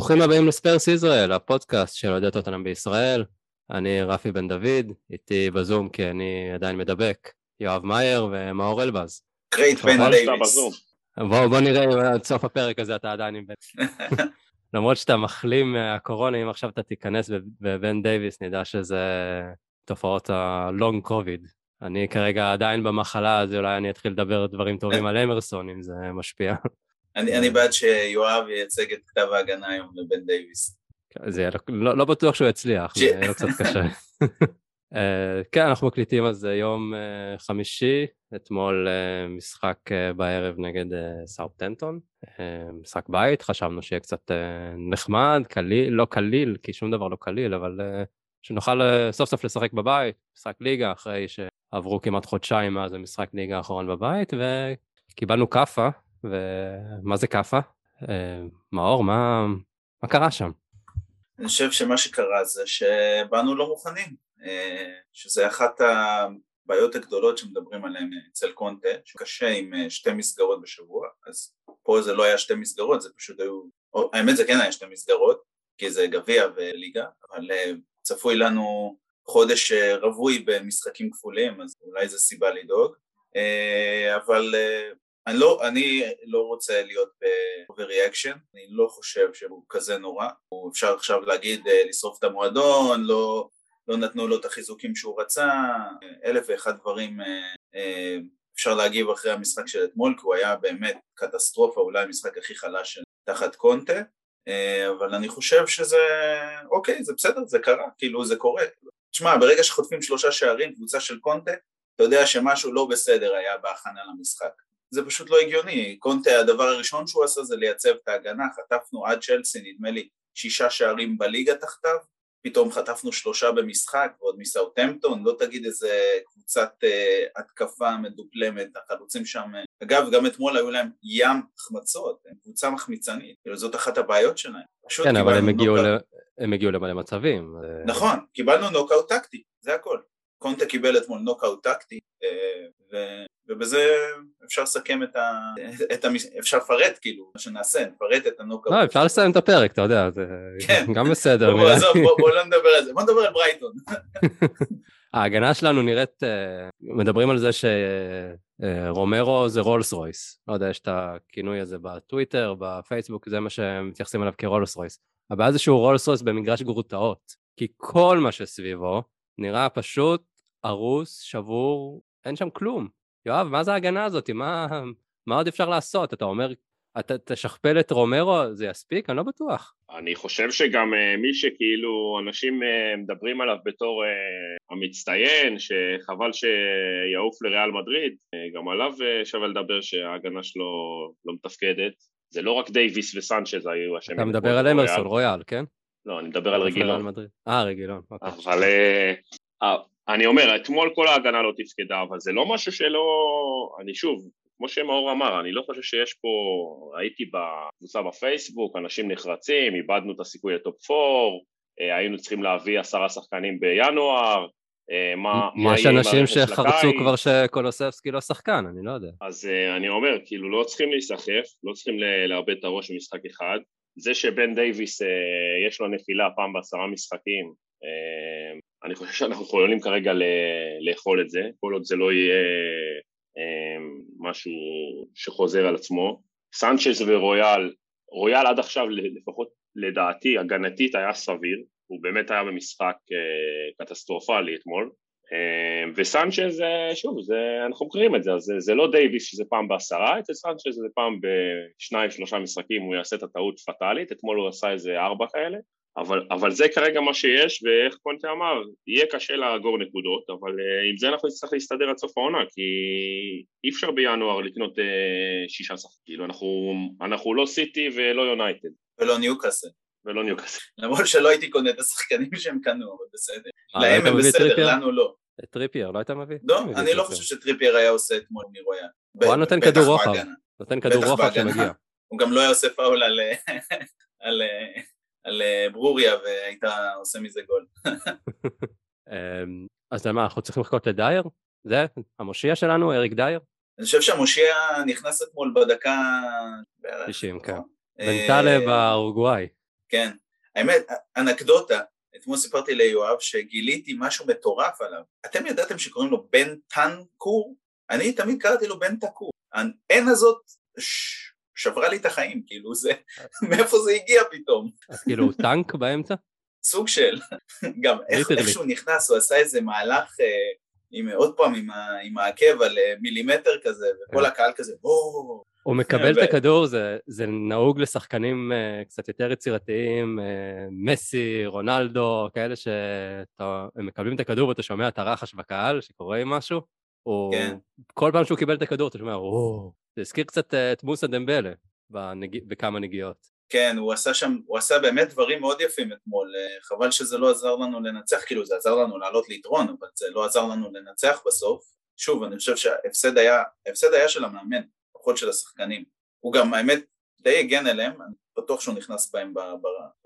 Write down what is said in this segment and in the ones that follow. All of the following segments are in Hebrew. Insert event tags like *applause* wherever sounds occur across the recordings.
ברוכים הבאים לספרס ישראל, הפודקאסט של אוהדי טוטנאם בישראל. אני רפי בן דוד, איתי בזום כי אני עדיין מדבק, יואב מאייר ומאור אלבז. great בן דייוויס. בוא, בוא נראה אם עד סוף הפרק הזה אתה עדיין עם בן. *laughs* למרות שאתה מחלים מהקורונה, אם עכשיו אתה תיכנס בבן דייוויס, נדע שזה תופעות ה long COVID. אני כרגע עדיין במחלה, אז אולי אני אתחיל לדבר דברים טובים על אמרסון, אם זה משפיע. אני, אני בעד שיואב ייצג את כתב ההגנה היום לבן דייוויס. זה לא, לא בטוח שהוא יצליח, זה יהיה קצת קשה. uh, *laughs* כן, אנחנו מקליטים על זה יום uh, חמישי, אתמול uh, משחק בערב נגד סאופטנטון, משחק בית, חשבנו שיהיה קצת נחמד, קליל, לא קליל, כי שום דבר לא קליל, אבל שנוכל סוף סוף לשחק בבית, משחק ליגה, אחרי שעברו כמעט חודשיים מאז המשחק ליגה האחרון בבית, וקיבלנו כאפה, ומה זה כאפה? אה, מאור, מה, מה קרה שם? אני חושב שמה שקרה זה שבאנו לא מוכנים, אה, שזה אחת הבעיות הגדולות שמדברים עליהן אצל קונטה, שקשה עם אה, שתי מסגרות בשבוע, אז פה זה לא היה שתי מסגרות, זה פשוט היו, או, האמת זה כן היה שתי מסגרות, כי זה גביע וליגה, אבל צפוי לנו חודש רווי במשחקים כפולים, אז אולי זו סיבה לדאוג, אבל אני לא, אני לא רוצה להיות ב-overreaction, אני לא חושב שהוא כזה נורא, הוא אפשר עכשיו להגיד אה, לשרוף את המועדון, לא, לא נתנו לו את החיזוקים שהוא רצה, אלף ואחד דברים אה, אה, אפשר להגיב אחרי המשחק של אתמול, כי הוא היה באמת קטסטרופה, אולי המשחק הכי חלש תחת קונטה, אבל אני חושב שזה, אוקיי, זה בסדר, זה קרה, כאילו זה קורה. תשמע, ברגע שחוטפים שלושה שערים, קבוצה של קונטה, אתה יודע שמשהו לא בסדר היה בהכנה למשחק. זה פשוט לא הגיוני, קונטה הדבר הראשון שהוא עשה זה לייצב את ההגנה, חטפנו עד צ'לסי נדמה לי שישה שערים בליגה תחתיו, פתאום חטפנו שלושה במשחק ועוד מסאוטמפטון, לא תגיד איזה קבוצת אה, התקפה מדופלמת, החלוצים שם, אגב גם אתמול היו להם ים החמצות, הם קבוצה מחמיצנית, כאילו זאת אחת הבעיות שלהם. כן אבל הם הגיעו, ל... הם הגיעו למלא מצבים. נכון, קיבלנו נוקאוט טקטי, זה הכל. קונטה קיבל אתמול נוקאוט טקטי, אה, ו... ובזה אפשר לסכם את ה... את ה... אפשר לפרט כאילו, מה שנעשה, נפרט את הנוקאוט. לא, אפשר לסיים את הפרק, אתה יודע, זה כן. גם בסדר. בוא, עזוב, בוא, בוא לא נדבר על זה, בוא נדבר על ברייטון. *laughs* ההגנה שלנו נראית, אה, מדברים על זה שרומרו זה רולס רויס. לא יודע, יש את הכינוי הזה בטוויטר, בפייסבוק, זה מה שמתייחסים אליו כרולס רויס. הבעיה זה שהוא רולס רויס במגרש גרוטאות, כי כל מה שסביבו נראה פשוט הרוס, שבור, אין שם כלום. יואב, מה זה ההגנה הזאת? מה, מה עוד אפשר לעשות? אתה אומר, אתה תשכפל את רומרו, זה יספיק? אני לא בטוח. אני חושב שגם uh, מי שכאילו אנשים uh, מדברים עליו בתור uh, המצטיין, שחבל שיעוף לריאל מדריד, גם עליו שווה לדבר שההגנה שלו לא מתפקדת. זה לא רק דייוויס וסנצ'ז היו אשמים. אתה מדבר על אמרסון, רויאל, כן? לא, אני מדבר על רגילון. אה, רגילון. אוקיי. אבל אני אומר, אתמול כל ההגנה לא תפקדה, אבל זה לא משהו שלא... אני שוב, כמו שמאור אמר, אני לא חושב שיש פה... הייתי בקבוצה בפייסבוק, אנשים נחרצים, איבדנו את הסיכוי לטופ 4, אה, היינו צריכים להביא עשרה שחקנים בינואר, אה, מה, מה יש אנשים שחרצו כבר שקולוספסקי לא שחקן, אני לא יודע. אז uh, אני אומר, כאילו לא צריכים להיסחף, לא צריכים לאבד את הראש במשחק אחד. זה שבן דייוויס יש לו נפילה פעם בעשרה משחקים, אני חושב שאנחנו יכולים כרגע לאכול את זה, כל עוד זה לא יהיה אמ, משהו שחוזר על עצמו. סנצ'ז ורויאל, רויאל עד עכשיו לפחות לדעתי הגנתית היה סביר, הוא באמת היה במשחק אה, קטסטרופלי אתמול, אמ, וסנצ'ז, שוב, זה, אנחנו מכירים את זה, זה, זה לא דייוויס שזה פעם בעשרה, אצל סנצ'ז זה פעם בשניים שלושה משחקים הוא יעשה את הטעות פטאלית, אתמול הוא עשה איזה ארבע כאלה, אבל, אבל זה כרגע מה שיש, ואיך קונטה אמר, יהיה קשה לאגור נקודות, אבל uh, עם זה אנחנו נצטרך להסתדר עד סוף העונה, כי אי אפשר בינואר לקנות uh, שישה שחקים, כאילו אנחנו, אנחנו לא סיטי ולא יונייטד. ולא ניוקאסל. ולא ניוקאסל. למרות שלא הייתי קונה את השחקנים שהם קנו, אבל בסדר. אה, להם הם בסדר, לנו לא. טריפייר, לא היית מביא? לא, אני לא חושב שטריפייר היה עושה אתמול מרויאל. הוא היה נותן כדור רוחב. נותן כדור רוחב שמגיע. הוא גם לא היה עושה פאול על *laughs* על ברוריה והיית עושה מזה גול. אמ, אז למה, אנחנו צריכים לחכות לדייר? זה המושיע שלנו, אריק דייר? אני חושב שהמושיע נכנס אתמול בדקה... 90, כן. בנטלה אה, באורוגוואי. כן. האמת, אנקדוטה, אתמול סיפרתי ליואב שגיליתי משהו מטורף עליו. אתם ידעתם שקוראים לו בן טנקור? אני תמיד קראתי לו בן תקור. האין הזאת ש... שברה לי את החיים, כאילו זה, מאיפה זה הגיע פתאום? אז כאילו הוא טנק באמצע? סוג של, גם איך, איך שהוא נכנס, הוא עשה איזה מהלך אה, עם, עוד פעם עם, ה, עם העקב על אה, מילימטר כזה, וכל כן. הקהל כזה, בואו. הוא מקבל את הכדור, זה, זה נהוג לשחקנים uh, קצת יותר יצירתיים, uh, מסי, רונלדו, כאלה שהם מקבלים את הכדור ואתה שומע את הרחש בקהל שקורה עם משהו, או כן. כל פעם שהוא קיבל את הכדור אתה שומע, או, זה הזכיר קצת uh, את מוסא דמבלה בנג... בכמה נגיעות. כן, הוא עשה שם, הוא עשה באמת דברים מאוד יפים אתמול, חבל שזה לא עזר לנו לנצח, כאילו זה עזר לנו לעלות ליתרון, אבל זה לא עזר לנו לנצח בסוף. שוב, אני חושב שההפסד היה, ההפסד היה של המאמן, פחות של השחקנים. הוא גם, האמת, די הגן אליהם, אני בטוח שהוא נכנס בהם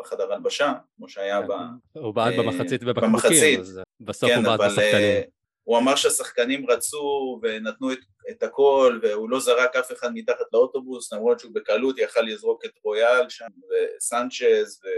בחדר הלבשה, כמו שהיה כן, ב... הוא בעט במחצית ובקבוקים, אז בסוף הוא כן, בעט בשחקנים. הוא אמר שהשחקנים רצו ונתנו את, את הכל והוא לא זרק אף אחד מתחת לאוטובוס למרות שהוא בקלות יכל לזרוק את רויאל שם וסנצ'ז ו,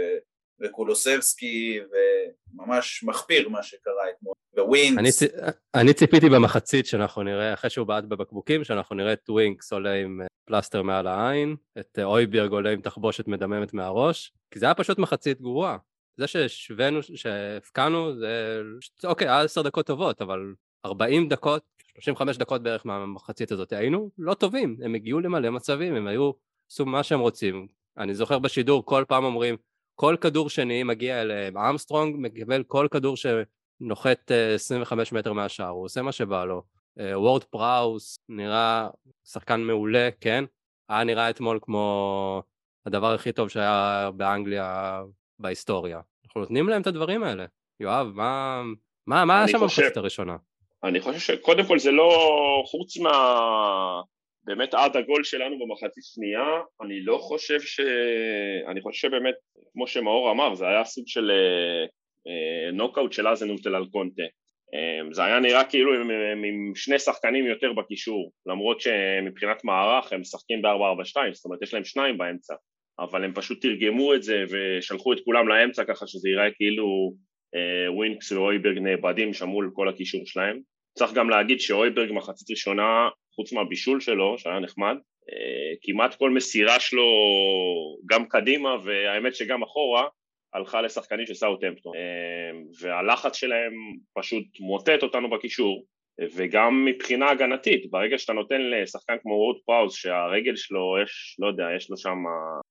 וקולוסבסקי וממש מחפיר מה שקרה אתמול ווינקס. אני, אני ציפיתי במחצית שאנחנו נראה אחרי שהוא בעט בבקבוקים שאנחנו נראה את ווינקס עולה עם אה, פלסטר מעל העין את אה, הויבירג עולה עם תחבושת מדממת מהראש כי זה היה פשוט מחצית גרועה זה שהשווינו, שהבקענו, זה... אוקיי, היה עשר דקות טובות, אבל 40 דקות, 35 דקות בערך מהמחצית הזאת, היינו לא טובים, הם הגיעו למלא מצבים, הם היו, עשו מה שהם רוצים. אני זוכר בשידור, כל פעם אומרים, כל כדור שני מגיע אליהם, אמסטרונג מקבל כל כדור שנוחת 25 אה, מטר מהשער, הוא עושה מה שבא לו. אה, וורד פראוס נראה שחקן מעולה, כן? היה נראה אתמול כמו הדבר הכי טוב שהיה באנגליה בהיסטוריה. אנחנו נותנים להם את הדברים האלה. יואב, מה, מה, מה היה שם במחצית הראשונה? אני חושב שקודם כל זה לא, חוץ מה... באמת עד הגול שלנו במחצית שנייה, אני לא חושב ש... אני חושב שבאמת, כמו שמאור אמר, זה היה סוג של אה, אה, נוקאוט של הזנהוטל על קונטה. אה, זה היה נראה כאילו עם, עם, עם שני שחקנים יותר בקישור, למרות שמבחינת מערך הם משחקים ב-4-4-2, זאת אומרת יש להם שניים באמצע. אבל הם פשוט תרגלו את זה ושלחו את כולם לאמצע ככה שזה ייראה כאילו אה, ווינקס והויבירג נאבדים שם מול כל הקישור שלהם. צריך גם להגיד שהויבירג מחצית ראשונה, חוץ מהבישול שלו, שהיה נחמד, אה, כמעט כל מסירה שלו גם קדימה והאמת שגם אחורה הלכה לשחקנים של סאוטהמפטון אה, והלחץ שלהם פשוט מוטט אותנו בקישור וגם מבחינה הגנתית, ברגע שאתה נותן לשחקן כמו וורד פראוס שהרגל שלו, יש, לא יודע, יש לו שם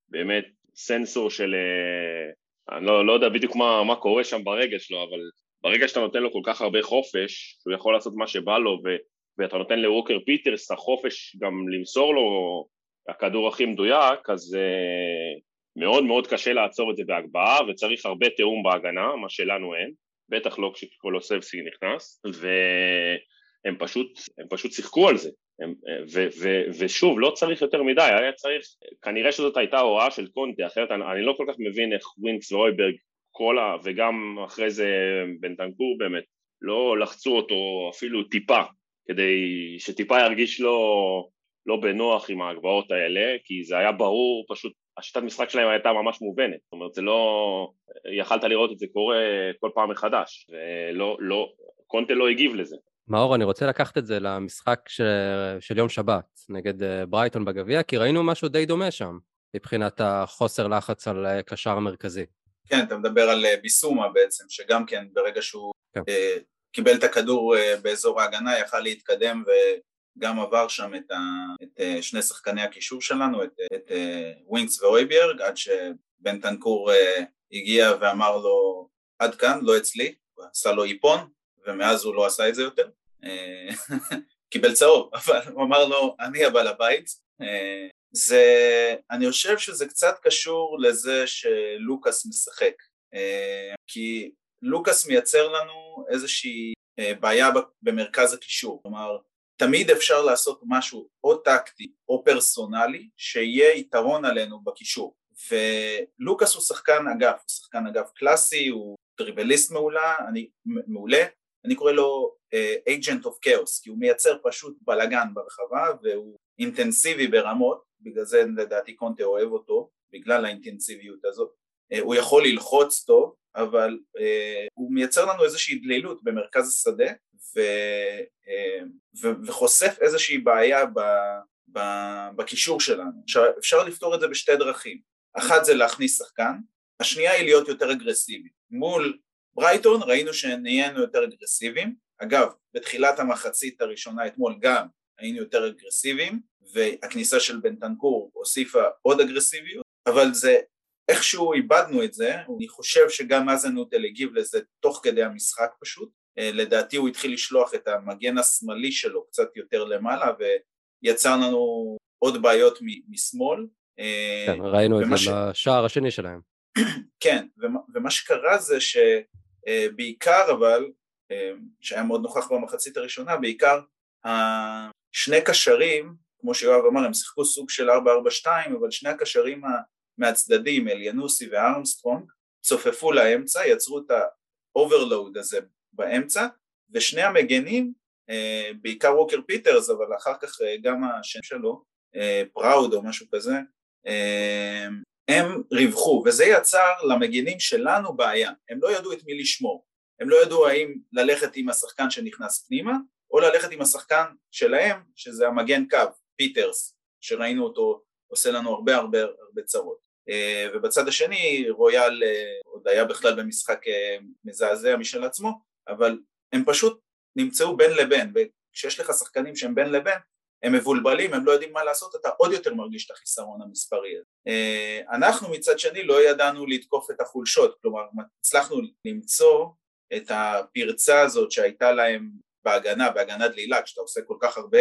באמת סנסור של, אה, אני לא, לא יודע בדיוק מה, מה קורה שם ברגל שלו, אבל ברגע שאתה נותן לו כל כך הרבה חופש, שהוא יכול לעשות מה שבא לו, ו, ואתה נותן לווקר פיטרס את החופש גם למסור לו הכדור הכי מדויק, אז uh, מאוד מאוד קשה לעצור את זה בהגבהה, וצריך הרבה תיאום בהגנה, מה שלנו אין, בטח לא כשקולוסבסקי נכנס, והם פשוט, פשוט שיחקו על זה, ו, ו, ו, ושוב, לא צריך יותר מדי, היה צריך, כנראה שזאת הייתה הוראה של קונטי, אחרת אני, אני לא כל כך מבין איך ווינקס ואויברג, כל ה... וגם אחרי זה בנטנקור באמת, לא לחצו אותו אפילו טיפה, כדי שטיפה ירגיש לו לא בנוח עם ההגבהות האלה, כי זה היה ברור, פשוט השיטת משחק שלהם הייתה ממש מובנת, זאת אומרת זה לא, יכלת לראות את זה קורה כל פעם מחדש, ולא, לא, קונטה לא הגיב לזה. מאור, אני רוצה לקחת את זה למשחק ש... של יום שבת נגד אה, ברייטון בגביע, כי ראינו משהו די דומה שם, מבחינת החוסר לחץ על אה, קשר מרכזי. כן, אתה מדבר על אה, ביסומה בעצם, שגם כן ברגע שהוא כן. קיבל את הכדור באזור ההגנה יכל להתקדם וגם עבר שם את, ה... את אה, שני שחקני הקישור שלנו, את, את אה, ווינקס ואויביארג, עד שבן תנקור אה, הגיע ואמר לו עד כאן, לא אצלי, עשה לו איפון ומאז הוא לא עשה את זה יותר, אה, *laughs* קיבל צהוב, *laughs* אבל הוא אמר לו אני הבעל הבית, אה, זה, אני חושב שזה קצת קשור לזה שלוקאס משחק, אה, כי לוקאס מייצר לנו איזושהי בעיה במרכז הקישור, כלומר תמיד אפשר לעשות משהו או טקטי או פרסונלי שיהיה יתרון עלינו בקישור. ולוקאס הוא שחקן אגף, הוא שחקן אגף קלאסי, הוא טריבליסט מעולה, אני, מעולה, אני קורא לו uh, agent of chaos, כי הוא מייצר פשוט בלאגן ברחבה והוא אינטנסיבי ברמות, בגלל זה לדעתי קונטה אוהב אותו, בגלל האינטנסיביות הזאת, הוא יכול ללחוץ טוב, אבל הוא מייצר לנו איזושהי דלילות במרכז השדה ו, וחושף איזושהי בעיה ב, ב, בקישור שלנו. עכשיו אפשר לפתור את זה בשתי דרכים, אחת זה להכניס שחקן, השנייה היא להיות יותר אגרסיבי. מול ברייטון ראינו שנהיינו יותר אגרסיביים, אגב בתחילת המחצית הראשונה אתמול גם היינו יותר אגרסיביים והכניסה של בנטנקור הוסיפה עוד אגרסיביות אבל זה איכשהו איבדנו את זה, אני חושב שגם מאזנוטל הגיב לזה תוך כדי המשחק פשוט, אה, לדעתי הוא התחיל לשלוח את המגן השמאלי שלו קצת יותר למעלה ויצר לנו עוד בעיות משמאל. אה, כן, ראינו את זה ש... בשער השני שלהם. *clears throat* כן, ומה, ומה שקרה זה שבעיקר אבל, אה, שהיה מאוד נוכח במחצית הראשונה, בעיקר שני קשרים, כמו שיואב אמר, הם שיחקו סוג של 4-4-2, אבל שני הקשרים מהצדדים, אליאנוסי וארמסטרונג, צופפו לאמצע, יצרו את ה overload הזה באמצע, ושני המגנים, אה, בעיקר ווקר פיטרס, אבל אחר כך אה, גם השם שלו, פראוד או משהו כזה, הם ריווחו, וזה יצר למגינים שלנו בעיה, הם לא ידעו את מי לשמור, הם לא ידעו האם ללכת עם השחקן שנכנס פנימה, או ללכת עם השחקן שלהם, שזה המגן קו, פיטרס, שראינו אותו עושה לנו הרבה הרבה הרבה צרות. אה, ובצד השני רויאל אה, עוד היה בכלל במשחק אה, מזעזע משל עצמו, אבל הם פשוט נמצאו בין לבין, וכשיש לך שחקנים שהם בין לבין, הם מבולבלים, הם לא יודעים מה לעשות, אתה עוד יותר מרגיש את החיסרון המספרי הזה. אנחנו מצד שני לא ידענו לתקוף את החולשות, כלומר הצלחנו למצוא את הפרצה הזאת שהייתה להם בהגנה, בהגנה דלילה, כשאתה עושה כל כך הרבה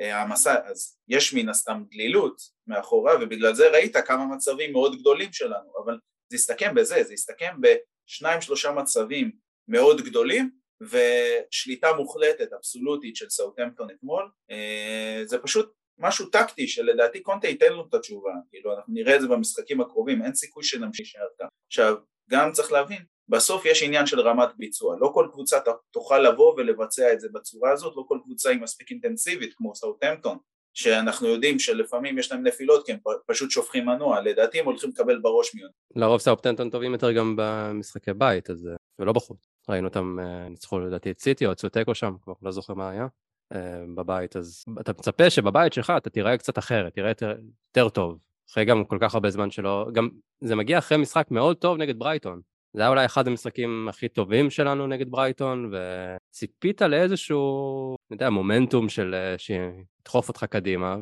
העמסה, אז יש מן הסתם דלילות מאחורה, ובגלל זה ראית כמה מצבים מאוד גדולים שלנו, אבל זה הסתכם בזה, זה הסתכם בשניים שלושה מצבים מאוד גדולים, ושליטה מוחלטת, אבסולוטית של סאוטהמפטון אתמול, אה, זה פשוט משהו טקטי שלדעתי קונטה ייתן לו את התשובה, כאילו אנחנו נראה את זה במשחקים הקרובים, אין סיכוי שנמשיך להישאר כאן. עכשיו, גם צריך להבין, בסוף יש עניין של רמת ביצוע, לא כל קבוצה תוכל לבוא ולבצע את זה בצורה הזאת, לא כל קבוצה היא מספיק אינטנסיבית כמו סאוטהמפטון, שאנחנו יודעים שלפעמים יש להם נפילות כי הם פשוט שופכים מנוע, לדעתי הם הולכים לקבל בראש מיון. לרוב סאוטהמפטון טובים יותר גם במשחקי בית, אז ולא בחוץ. ראינו אותם אה, ניצחו לדעתי את סיטי או את סוטקו שם, כבר לא זוכר מה היה, אה, בבית, אז אתה מצפה שבבית שלך אתה תיראה קצת אחרת, תיראה יותר, יותר טוב, אחרי גם כל כך הרבה זמן שלא, גם זה מגיע אחרי משחק מאוד טוב נגד ברייטון. זה היה אולי אחד המשחקים הכי טובים שלנו נגד ברייטון, וציפית לאיזשהו, יודע, מומנטום של אה, שידחוף אותך קדימה,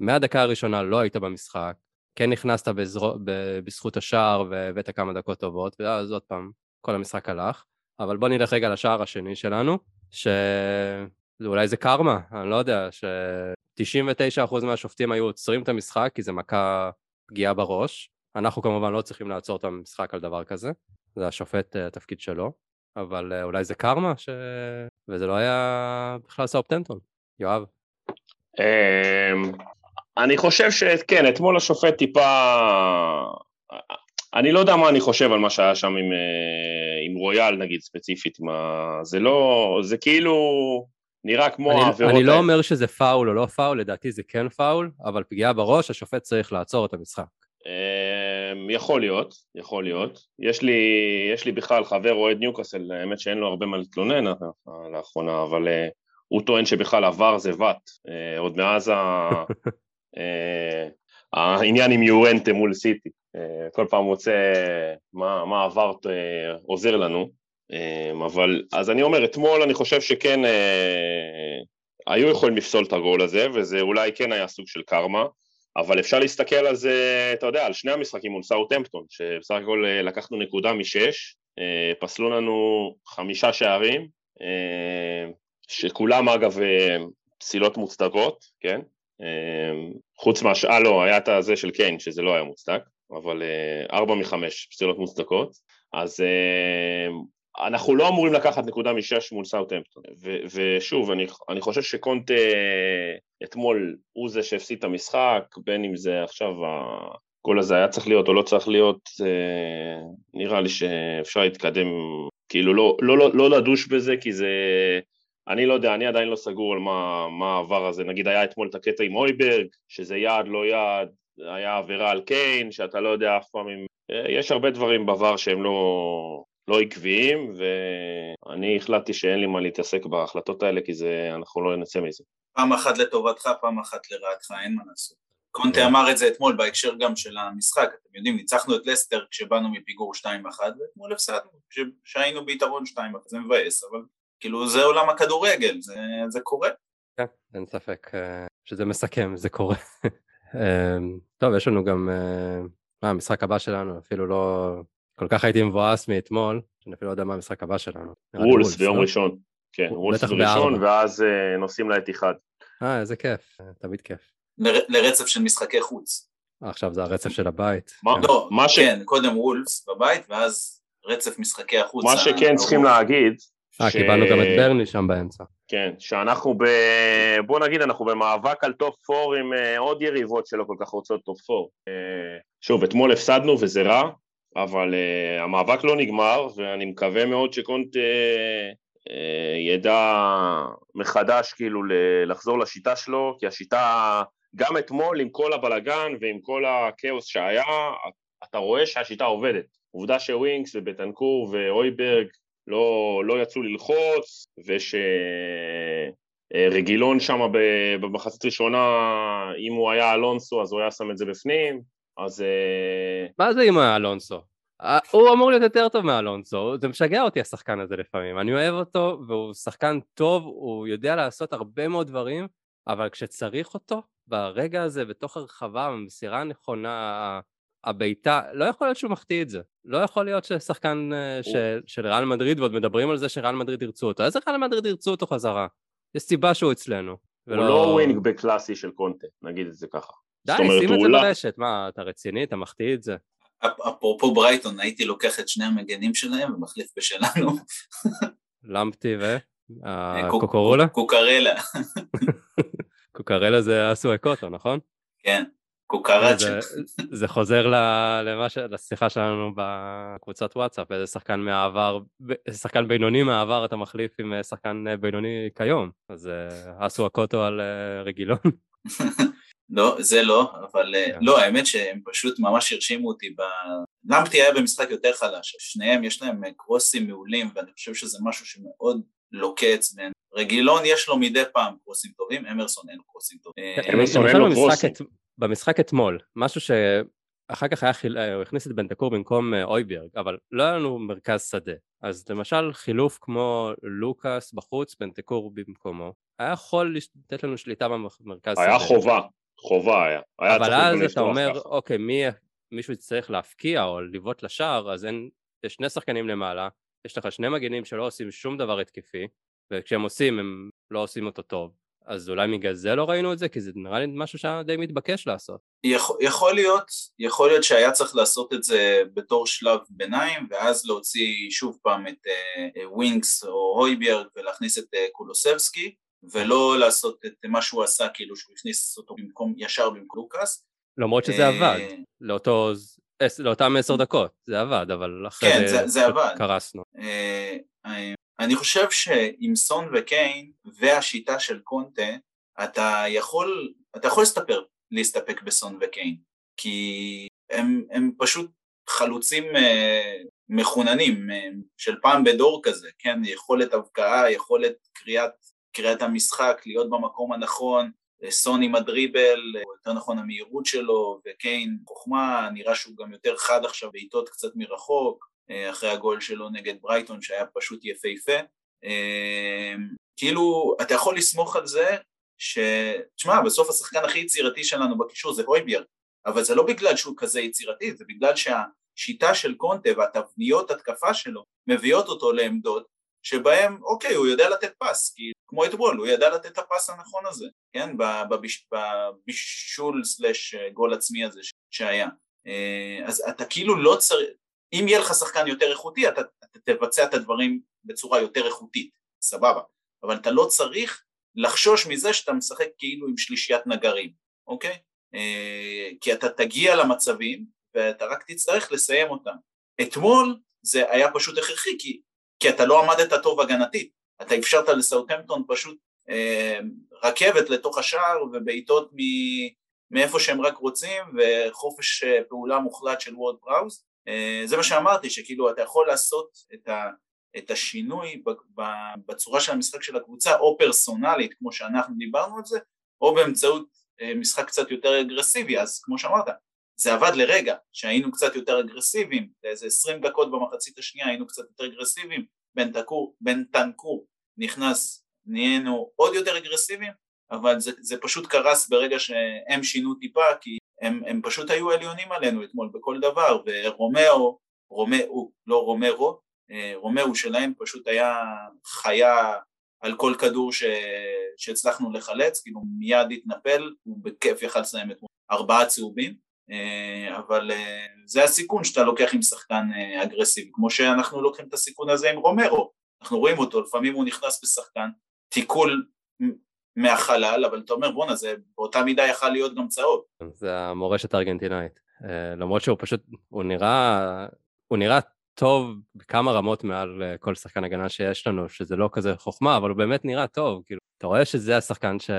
ומהדקה הראשונה לא היית במשחק, כן נכנסת בזרו, בזכות השער והבאת כמה דקות טובות, ואז עוד פעם, כל המשחק הלך. אבל בוא נלך רגע לשער השני שלנו, שאולי זה קרמה, אני לא יודע, ש-99% מהשופטים היו עוצרים את המשחק כי זה מכה פגיעה בראש, אנחנו כמובן לא צריכים לעצור את המשחק על דבר כזה, זה השופט אה, התפקיד שלו, אבל אה, אולי זה קרמה, ש... וזה לא היה בכלל סאופטנטון. יואב. אמ, אני חושב שכן, אתמול השופט טיפה... אני לא יודע מה אני חושב על מה שהיה שם עם, אה, עם רויאל נגיד ספציפית, מה... זה לא, זה כאילו נראה כמו אני, העבירות... אני לא אומר שזה פאול או לא פאול, לדעתי זה כן פאול, אבל פגיעה בראש, השופט צריך לעצור את המשחק. אמ, יכול להיות, יכול להיות. יש לי, יש לי בכלל חבר אוהד ניוקאסל, האמת שאין לו הרבה מה להתלונן לאחרונה, אבל uh, הוא טוען שבכלל עבר זה uh, עוד מאז ה... *laughs* העניין עם יורנטה מול סיטי. כל פעם מוצא מה, מה עבר עוזר לנו, אבל אז אני אומר, אתמול אני חושב שכן היו יכולים לפסול את הגול הזה, וזה אולי כן היה סוג של קרמה. אבל אפשר להסתכל על זה, אתה יודע, על שני המשחקים מול סאוטהמפטון, שבסך הכל אה, לקחנו נקודה משש, אה, פסלו לנו חמישה שערים, אה, שכולם אגב פסילות מוצדקות, כן? חוץ מהשאלה, לא, היה את הזה של קיין, שזה לא היה מוצדק, אבל ארבע מחמש פסילות מוצדקות, אז אנחנו לא אמורים לקחת נקודה משש מול סאוטהמפטון, ושוב, אני, אני חושב שקונטה אתמול הוא זה שהפסיד את המשחק, בין אם זה עכשיו הגול הזה היה צריך להיות או לא צריך להיות, אה, נראה לי שאפשר להתקדם, כאילו לא, לא, לא, לא לדוש בזה, כי זה, אני לא יודע, אני עדיין לא סגור על מה, מה העבר הזה, נגיד היה אתמול את הקטע עם אויברג, שזה יעד לא יעד, היה עבירה על קיין, שאתה לא יודע אף פעם אם יש הרבה דברים בעבר שהם לא, לא עקביים, ואני החלטתי שאין לי מה להתעסק בהחלטות האלה, כי זה, אנחנו לא נצא מזה. פעם אחת לטובתך, פעם אחת לרעתך, אין מה לעשות. קונטה אמר את זה אתמול בהקשר גם של המשחק, אתם יודעים, ניצחנו את לסטר כשבאנו מפיגור 2-1, ואתמול הפסדנו, כשהיינו ביתרון 2-1, זה מבאס, אבל כאילו זה עולם הכדורגל, זה, זה קורה. כן, אין ספק אה, שזה מסכם, זה קורה. *laughs* אה, טוב, יש לנו גם, אה, מה המשחק הבא שלנו, אפילו לא, כל כך הייתי מבואס מאתמול, שאני אפילו לא יודע מה המשחק הבא שלנו. וולס ביום לא? ראשון, כן, וולס בראשון, ואז נוסעים לאתיחד. אה, איזה כיף, תמיד כיף. לרצף של משחקי חוץ. עכשיו זה הרצף של הבית. מה, כן. לא. כן, קודם וולפס בבית, ואז רצף משחקי החוץ. מה שכן צריכים להגיד... אה. קיבלנו גם את ברני שם באמצע. כן, שאנחנו ב... בוא נגיד, אנחנו במאבק על top 4 עם אה, עוד יריבות שלא כל כך רוצות top 4. אה, אה, שוב, אתמול הפסדנו וזה רע, אבל אה, המאבק לא נגמר, ואני מקווה מאוד שקונטה אה, אה, ידע מחדש כאילו לחזור לשיטה שלו, כי השיטה גם אתמול עם כל הבלגן ועם כל הכאוס שהיה, אתה רואה שהשיטה עובדת. עובדה שווינקס ובטנקור ואויברג לא, לא יצאו ללחוץ, ושרגילון שם במחצית ראשונה, אם הוא היה אלונסו אז הוא היה שם את זה בפנים, אז... אה, מה זה הוא היה אלונסו? אה, הוא אמור להיות יותר טוב מאלונסו, זה משגע אותי השחקן הזה לפעמים, אני אוהב אותו והוא שחקן טוב, הוא יודע לעשות הרבה מאוד דברים, אבל כשצריך אותו, ברגע הזה, בתוך הרחבה, במסירה הנכונה, הבעיטה, לא יכול להיות שהוא מחטיא את זה. לא יכול להיות ששחקן אה, ש... של ריאל מדריד, ועוד מדברים על זה שריאל מדריד ירצו אותו. איזה ריאל מדריד ירצו אותו חזרה? יש סיבה שהוא אצלנו. ולא... הוא לא wing back קלאסי של קונטה, נגיד את זה ככה. די, שים את זה ברשת, מה, אתה רציני? אתה מחטיא את זה? אפרופו ברייטון, הייתי לוקח את שני המגנים שלהם ומחליף בשלנו. למפטי ו? אה, קוקורולה? קוקרלה. *laughs* קוקרלה זה אסו אקוטו, נכון? כן, קוקראצ'ה. זה חוזר. לשיחה שלנו בקבוצת וואטסאפ, איזה שחקן מהעבר, שחקן בינוני מהעבר אתה מחליף עם אה, שחקן אה, בינוני כיום, אז אה, אסואקוטו על רגילון. *laughs* לא, זה לא, אבל כן. לא, האמת שהם פשוט ממש הרשימו אותי ב... למפטי היה במשחק יותר חלש, שניהם יש להם קרוסים מעולים ואני חושב שזה משהו שמאוד לוקה אצלנו. רגילון יש לו מדי פעם קרוסים טובים, אמרסון אין לו קרוסים טובים. כן, אמרסון אין לו קרוסים. במשחק אתמול, משהו שאחר כך היה חיל... הוא הכניס את בנטקור במקום אה, אויברג, אבל לא היה לנו מרכז שדה. אז למשל חילוף כמו לוקאס בחוץ, בנטקור במקומו, היה יכול לתת לנו שליטה במרכז היה שדה. היה חובה, חובה היה. היה אבל אז אתה אומר, ככה. אוקיי, מי, מישהו יצטרך להפקיע או לבעוט לשער, אז אין, יש שני שחקנים למעלה, יש לך שני מגנים שלא עושים שום דבר התקפי, וכשהם עושים הם לא עושים אותו טוב. אז אולי בגלל זה לא ראינו את זה? כי זה נראה לי משהו שהיה די מתבקש לעשות. יכול, יכול להיות, יכול להיות שהיה צריך לעשות את זה בתור שלב ביניים, ואז להוציא שוב פעם את ווינקס uh, או הויביארג ולהכניס את uh, קולוסבסקי, ולא לעשות את מה שהוא עשה, כאילו שהוא הכניס אותו במקום, ישר במקום לוקאס. למרות שזה עבד, לאותו, לאותם עשר דקות, זה עבד, אבל אחרי כן, זה, זה עבד. קרסנו. אני חושב שעם סון וקיין והשיטה של קונטה, אתה יכול, אתה יכול להסתפר, להסתפק בסון וקיין, כי הם, הם פשוט חלוצים uh, מחוננים uh, של פעם בדור כזה, כן? יכולת הבקעה, יכולת קריאת, קריאת המשחק, להיות במקום הנכון, סון עם הדריבל, או יותר נכון המהירות שלו, וקיין חוכמה, נראה שהוא גם יותר חד עכשיו בעיטות קצת מרחוק, אה, אחרי הגול שלו נגד ברייטון שהיה פשוט יפהפה. אה, כאילו, אתה יכול לסמוך על זה ש... תשמע, בסוף השחקן הכי יצירתי שלנו בקישור זה הויביאר, אבל זה לא בגלל שהוא כזה יצירתי, זה בגלל שהשיטה של קונטה והתבניות התקפה שלו מביאות אותו לעמדות שבהם, אוקיי, הוא יודע לתת פס, כי כמו אתמול, הוא ידע לתת את הפס הנכון הזה, כן, בביש, בבישול סלש גול עצמי הזה שהיה. אה, אז אתה כאילו לא צריך, אם יהיה לך שחקן יותר איכותי, אתה, אתה תבצע את הדברים בצורה יותר איכותית, סבבה, אבל אתה לא צריך לחשוש מזה שאתה משחק כאילו עם שלישיית נגרים, אוקיי? אה, כי אתה תגיע למצבים ואתה רק תצטרך לסיים אותם. אתמול זה היה פשוט הכרחי, כי, כי אתה לא עמדת טוב הגנתית, אתה אפשרת לסאוטהמפטון פשוט אה, רכבת לתוך השער ובעיטות מאיפה שהם רק רוצים וחופש פעולה מוחלט של וורד פראוס. זה מה שאמרתי, שכאילו אתה יכול לעשות את, ה, את השינוי בצורה של המשחק של הקבוצה, או פרסונלית, כמו שאנחנו דיברנו על זה, או באמצעות משחק קצת יותר אגרסיבי, אז כמו שאמרת, זה עבד לרגע, שהיינו קצת יותר אגרסיביים, לאיזה עשרים דקות במחצית השנייה היינו קצת יותר אגרסיביים, בן, תקור, בן טנקור נכנס, נהיינו עוד יותר אגרסיביים, אבל זה, זה פשוט קרס ברגע שהם שינו טיפה, כי הם, הם פשוט היו עליונים עלינו אתמול בכל דבר, ורומאו, רומאו, לא רומרו, אה, רומאו שלהם פשוט היה חיה על כל כדור ש... שהצלחנו לחלץ, כאילו מיד התנפל, הוא בכיף יכל לסיים עם ארבעה צהובים, אבל אה, זה הסיכון שאתה לוקח עם שחקן אה, אגרסיבי, כמו שאנחנו לוקחים את הסיכון הזה עם רומרו, אנחנו רואים אותו, לפעמים הוא נכנס בשחקן, תיקול מהחלל, אבל אתה אומר בואנה זה באותה מידה יכל להיות גם צהוב. זה המורשת הארגנטינאית, למרות שהוא פשוט, הוא נראה, הוא נראה טוב בכמה רמות מעל כל שחקן הגנה שיש לנו, שזה לא כזה חוכמה, אבל הוא באמת נראה טוב, כאילו, אתה רואה שזה השחקן ש...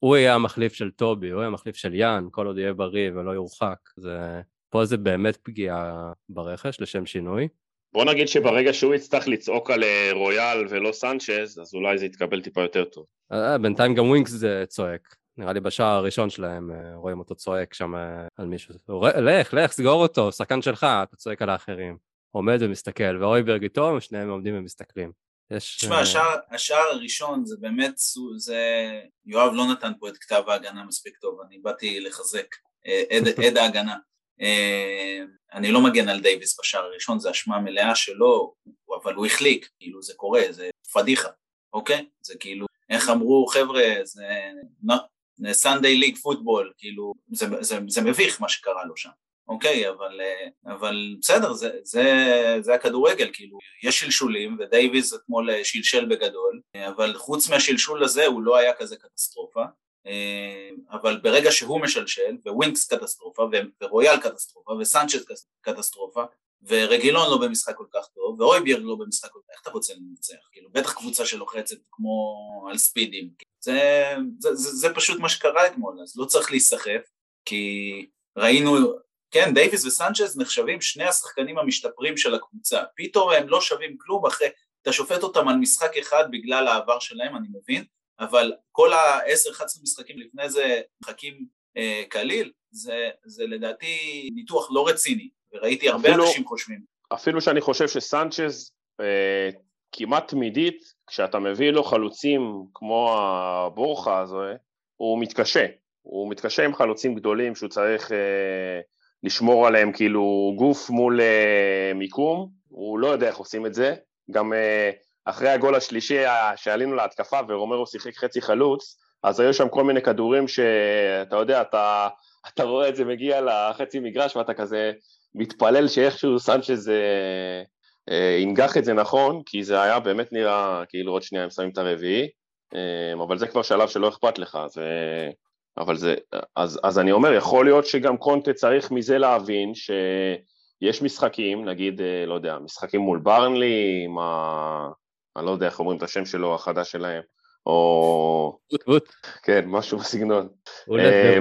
הוא יהיה המחליף של טובי, הוא יהיה המחליף של יאן, כל עוד יהיה בריא ולא יורחק. זה... פה זה באמת פגיעה ברכש, לשם שינוי. בוא נגיד שברגע שהוא יצטרך לצעוק על אה, רויאל ולא סנצ'ז, אז אולי זה יתקבל טיפה יותר טוב. אה, בינתיים גם ווינקס זה צועק. נראה לי בשער הראשון שלהם אה, רואים אותו צועק שם על מישהו. לך, לך, סגור אותו, שחקן שלך, אתה צועק על האחרים. עומד ומסתכל, ואויברג איתו, שניהם עומדים ומסתכלים. יש... תשמע, אה, השער, השער הראשון זה באמת, זה... יואב לא נתן פה את כתב ההגנה מספיק טוב, אני באתי לחזק, אה, עד, *laughs* עד ההגנה. אה, אני לא מגן על דייוויס בשער הראשון, זה אשמה מלאה שלו, אבל הוא החליק, כאילו זה קורה, זה פדיחה, אוקיי? זה כאילו, איך אמרו חבר'ה, זה Sunday league football, כאילו, זה, זה, זה מביך מה שקרה לו שם. אוקיי, אבל, אה, אבל בסדר, זה, זה, זה הכדורגל, כאילו, יש שלשולים, ודייוויז אתמול אה, שלשל בגדול, אה, אבל חוץ מהשלשול הזה הוא לא היה כזה קטסטרופה, אבל ברגע שהוא משלשל, ווינקס קטסטרופה, ורויאל קטסטרופה, וסנצ'ס קטסטרופה, ורגילון לא במשחק כל כך טוב, והויבירג לא במשחק כל כך, איך אתה רוצה לנצח? כאילו, בטח קבוצה שלוחצת כמו על ספידים. זה, זה, זה, זה פשוט מה שקרה אתמול, אז לא צריך להיסחף, כי ראינו, כן, דייוויס וסנצ'ז נחשבים שני השחקנים המשתפרים של הקבוצה, פתאום הם לא שווים כלום אחרי, אתה שופט אותם על משחק אחד בגלל העבר שלהם, אני מבין, אבל כל ה-10-11 משחקים לפני זה משחקים אה, קליל, זה, זה לדעתי ניתוח לא רציני, וראיתי הרבה אפילו, אנשים חושבים. אפילו שאני חושב שסנצ'ז אה, כמעט תמידית, כשאתה מביא לו חלוצים כמו הבורחה הזו, הוא מתקשה, הוא מתקשה עם חלוצים גדולים שהוא צריך אה, לשמור עליהם כאילו גוף מול uh, מיקום, הוא לא יודע איך עושים את זה, גם uh, אחרי הגול השלישי שעלינו להתקפה ורומרו שיחק חצי חלוץ, אז היו שם כל מיני כדורים שאתה יודע, אתה, אתה רואה את זה מגיע לחצי מגרש ואתה כזה מתפלל שאיכשהו סנצ'ז ינגח את זה נכון, כי זה היה באמת נראה כאילו עוד שנייה הם שמים את הרביעי, אבל זה כבר שלב שלא אכפת לך, זה... אבל זה, אז, אז אני אומר, יכול להיות שגם קונטה צריך מזה להבין שיש משחקים, נגיד, אה, לא יודע, משחקים מול ברנלי, עם ה... אני לא יודע איך אומרים את השם שלו, החדש שלהם, או... כן, משהו בסגנון. אה.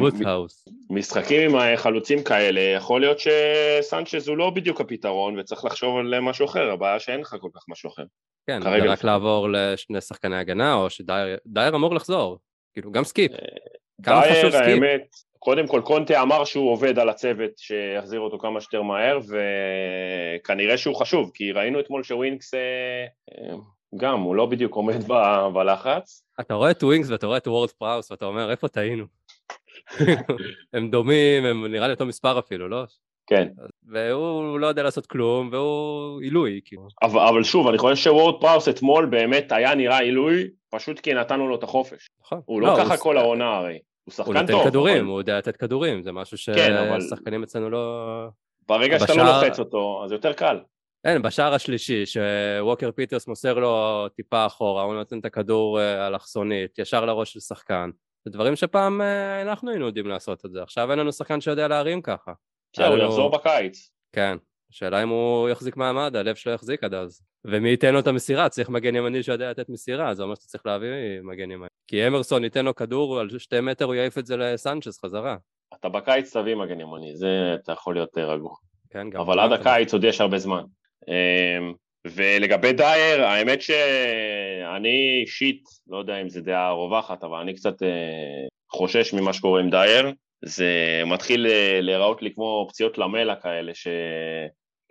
משחקים עם חלוצים כאלה, יכול להיות שסנצ'ז הוא לא בדיוק הפתרון, וצריך לחשוב על משהו אחר, הבעיה שאין לך כל כך משהו אחר. כן, זה רק לעבור לשני שחקני הגנה, או שדייר אמור לחזור. כאילו, גם סקיפ. אה, כמה חשוב סקיפ? האמת, קודם כל קונטה אמר שהוא עובד על הצוות שיחזיר אותו כמה שיותר מהר, וכנראה שהוא חשוב, כי ראינו אתמול שווינקס אה, אה, גם, הוא לא בדיוק עומד ב... בלחץ. אתה רואה את ווינקס ואתה רואה את וורד פראוס ואתה אומר, איפה טעינו? *laughs* הם דומים, הם נראה לי אותו מספר אפילו, לא? כן. והוא לא יודע לעשות כלום, והוא עילוי, כאילו. אבל, אבל שוב, אני חושב שוורד פראוס אתמול באמת היה נראה עילוי, פשוט כי נתנו לו את החופש. נכון. הוא לא, לא ככה הוא... כל העונה הרי. הוא שחקן טוב. הוא נותן כדורים, אבל... הוא יודע לתת כדורים, זה משהו ששחקנים כן, אבל... אצלנו לא... ברגע בשער... שאתה לא לוחץ אותו, אז יותר קל. אין, בשער השלישי, שווקר פיטרס מוסר לו טיפה אחורה, הוא נותן את הכדור אה, אלכסונית, ישר לראש של שחקן. זה דברים שפעם אה, אנחנו היינו יודעים לעשות את זה, עכשיו אין לנו שחקן שיודע להרים ככה. בסדר, הוא יחזור בקיץ. כן, השאלה אם הוא יחזיק מעמד, הלב שלו יחזיק עד אז. ומי ייתן לו את המסירה? צריך מגן ימני שיודע לתת מסירה, זה אומר שאתה צריך להביא מגן ימני. כי אמרסון ייתן לו כדור על שתי מטר, הוא יעיף את זה לסנצ'ס חזרה. אתה בקיץ תביא מגן ימני, זה אתה יכול להיות רגוע. כן, אבל עד הקיץ עוד יש הרבה זמן. אמ, ולגבי דייר, האמת שאני אישית, לא יודע אם זו דעה רווחת, אבל אני קצת אה, חושש ממה שקורה עם דייר. זה מתחיל אה, להיראות לי כמו פציעות למלה כאלה, ש...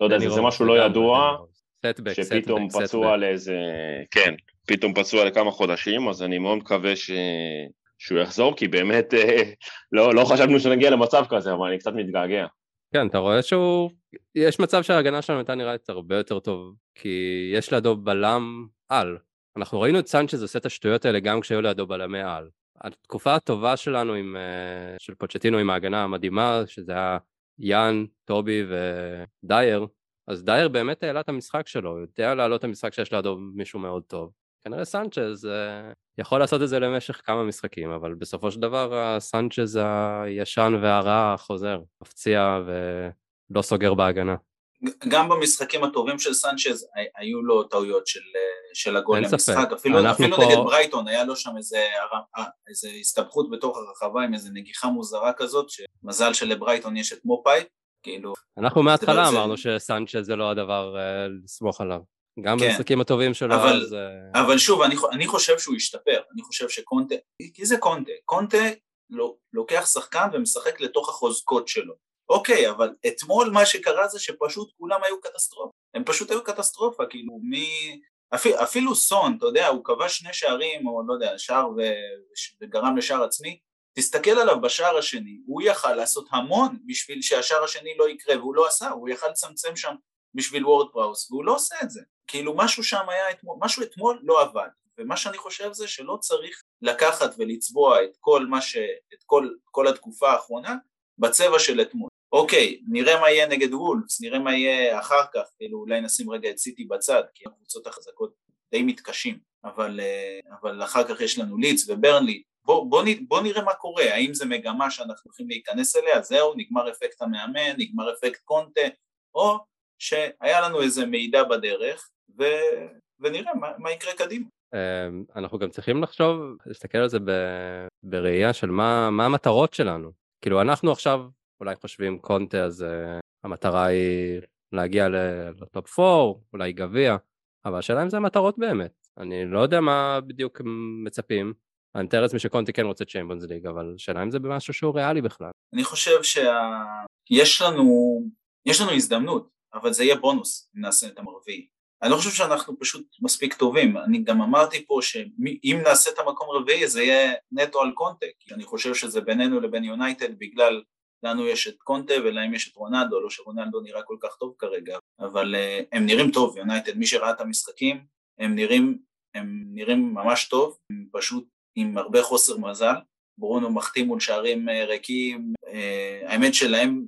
לא יודע, זה, זה משהו לא ידוע, שפתאום פצוע לאיזה... כן, פתאום פצוע לכמה חודשים, אז אני מאוד מקווה ש... שהוא יחזור, כי באמת אה, לא, לא חשבנו שנגיע למצב כזה, אבל אני קצת מתגעגע. כן, אתה רואה שהוא... יש מצב שההגנה שלנו הייתה נראית הרבה יותר טוב, כי יש לידו בלם על. אנחנו ראינו את סנצ'ז עושה את השטויות האלה גם כשהיו לידו בלמי על. התקופה הטובה שלנו עם, אה, של פוצ'טינו עם ההגנה המדהימה, שזה היה יאן, טובי ודייר, אז דייר באמת העלה את המשחק שלו, הוא יודע להעלות את המשחק שיש לידו מישהו מאוד טוב. כנראה סנצ'ז uh, יכול לעשות את זה למשך כמה משחקים, אבל בסופו של דבר הסנצ'ז הישן והרע חוזר, מפציע ולא סוגר בהגנה. גם במשחקים הטובים של סנצ'ז היו לו טעויות של, של הגול למשחק, אפילו, אפילו פה... נגד ברייטון היה לו שם איזה, איזה הסתבכות בתוך הרחבה עם איזה נגיחה מוזרה כזאת, שמזל שלברייטון יש את מופאי, כאילו... אנחנו מההתחלה אמרנו זה... שסנצ'ז זה לא הדבר uh, לסמוך עליו. גם כן. במשחקים הטובים שלו, אבל, אז... אה, אבל שוב, אני, אני חושב שהוא השתפר, אני חושב שקונטה, כי זה קונטה, קונטה לוקח שחקן ומשחק לתוך החוזקות שלו. אוקיי, אבל אתמול מה שקרה זה שפשוט כולם היו קטסטרופה, הם פשוט היו קטסטרופה, כאילו מי... אפילו, אפילו סון, אתה יודע, הוא כבש שני שערים, או לא יודע, שער ו... וגרם לשער עצמי, תסתכל עליו בשער השני, הוא יכל לעשות המון בשביל שהשער השני לא יקרה, והוא לא עשה, הוא יכל לצמצם שם בשביל וורד פראוס, והוא לא עושה את זה. כאילו משהו שם היה אתמול, משהו אתמול לא עבד, ומה שאני חושב זה שלא צריך לקחת ולצבוע את כל מה ש... את כל, כל התקופה האחרונה בצבע של אתמול. אוקיי, נראה מה יהיה נגד וולפס, נראה מה יהיה אחר כך, כאילו אולי נשים רגע את סיטי בצד, כי הקבוצות החזקות די מתקשים, אבל, אה, אבל אחר כך יש לנו לידס וברנלי, בוא, בוא, בוא נראה מה קורה, האם זה מגמה שאנחנו הולכים להיכנס אליה, זהו, נגמר אפקט המאמן, נגמר אפקט קונטה, או שהיה לנו איזה מידע בדרך, ו... ונראה מה, מה יקרה קדימה. אמ, אנחנו גם צריכים לחשוב, להסתכל על זה ב... בראייה של מה, מה המטרות שלנו. כאילו אנחנו עכשיו אולי חושבים קונטה אז uh, המטרה היא להגיע לטופ 4, אולי גביע, אבל השאלה אם זה המטרות באמת. אני לא יודע מה בדיוק מצפים. אני מתאר לעצמי שקונטי כן רוצה צ'יימבונס ליג, אבל השאלה אם זה במשהו שהוא ריאלי בכלל. אני חושב שיש שה... לנו, יש לנו הזדמנות, אבל זה יהיה בונוס אם נעשה את המרביעי. אני לא חושב שאנחנו פשוט מספיק טובים, אני גם אמרתי פה שאם נעשה את המקום רביעי זה יהיה נטו על קונטה, כי אני חושב שזה בינינו לבין יונייטד בגלל לנו יש את קונטה ולהם יש את רונלדו, לא שרונלדו נראה כל כך טוב כרגע, אבל uh, הם נראים טוב, יונייטד, מי שראה את המשחקים, הם נראים, הם נראים ממש טוב, הם פשוט עם הרבה חוסר מזל, ברונו מחטיא מול שערים uh, ריקים, uh, האמת שלהם,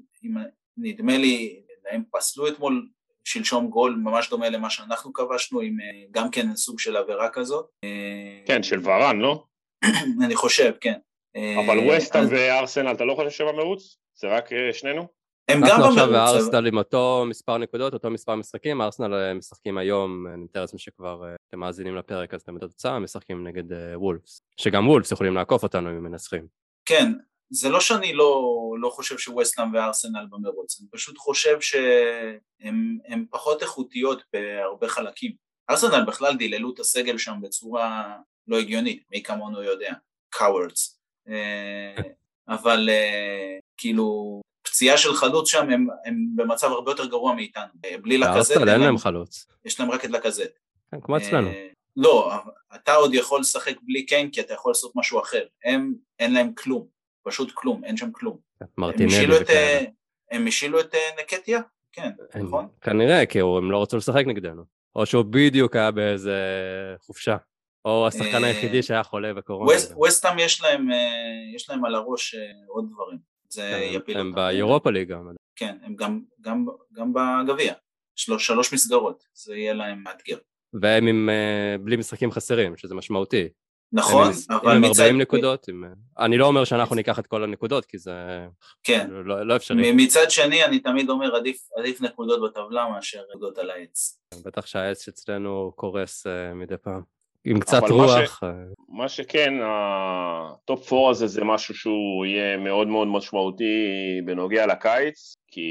נדמה לי, להם פסלו אתמול שלשום גול ממש דומה למה שאנחנו כבשנו, עם אה, גם כן סוג של עבירה כזאת. אה, כן, של ורן, לא? *clears throat* אני חושב, כן. אבל אה, ווסטהאם וארסנל, אתה לא חושב שהם במרוץ? זה רק שנינו? הם גם במרוץ. אנחנו עכשיו וארסנל עם אותו מספר נקודות, אותו מספר משחקים, ארסנל משחקים היום, אני מתאר לעצמי שכבר אתם מאזינים לפרק אז אתם את התוצאה, משחקים נגד וולפס, שגם וולפס יכולים לעקוף אותנו אם הם מנצחים. כן, זה לא שאני לא, לא חושב שווסטהאם וארסנל במרוץ, אני פשוט חושב שהן פחות איכותיות בהרבה חלקים. ארסנל בכלל דיללו את הסגל שם בצורה לא הגיונית, מי כמונו יודע, cowards. אה, אבל אה, כאילו פציעה של חלוץ שם הם, הם במצב הרבה יותר גרוע מאיתנו, אה, בלי לקזט. אין להם חלוץ. יש להם רק את לקזט. כן, כמו אצלנו. לא, אתה עוד יכול לשחק בלי קיין כי אתה יכול לעשות משהו אחר, הם אין להם כלום. פשוט כלום, אין שם כלום. מרטינלי וכאלה. הם השילו את נקטיה? כן, נכון? כנראה, כי הם לא רצו לשחק נגדנו. או שהוא בדיוק היה באיזה חופשה. או השחקן אה, היחידי שהיה חולה בקורונה. ווסטאם יש להם, אה, יש להם על הראש עוד דברים. זה כן, יפיל אותם. הם באירופה ליגה. כן, הם גם, גם, גם בגביע. שלוש, שלוש מסגרות, זה יהיה להם מאתגר. והם עם, בלי משחקים חסרים, שזה משמעותי. נכון, הם, אבל עם מצד... 40 נקודות, עם... אני לא אומר שאנחנו ניקח את כל הנקודות, כי זה כן. לא, לא אפשרי. מצד שני, אני תמיד אומר, עדיף, עדיף נקודות בטבלה מאשר נקודות על העץ. בטח שהעץ אצלנו קורס מדי פעם. עם קצת רוח. מה, ש... מה שכן, הטופ 4 הזה זה משהו שהוא יהיה מאוד מאוד משמעותי בנוגע לקיץ, כי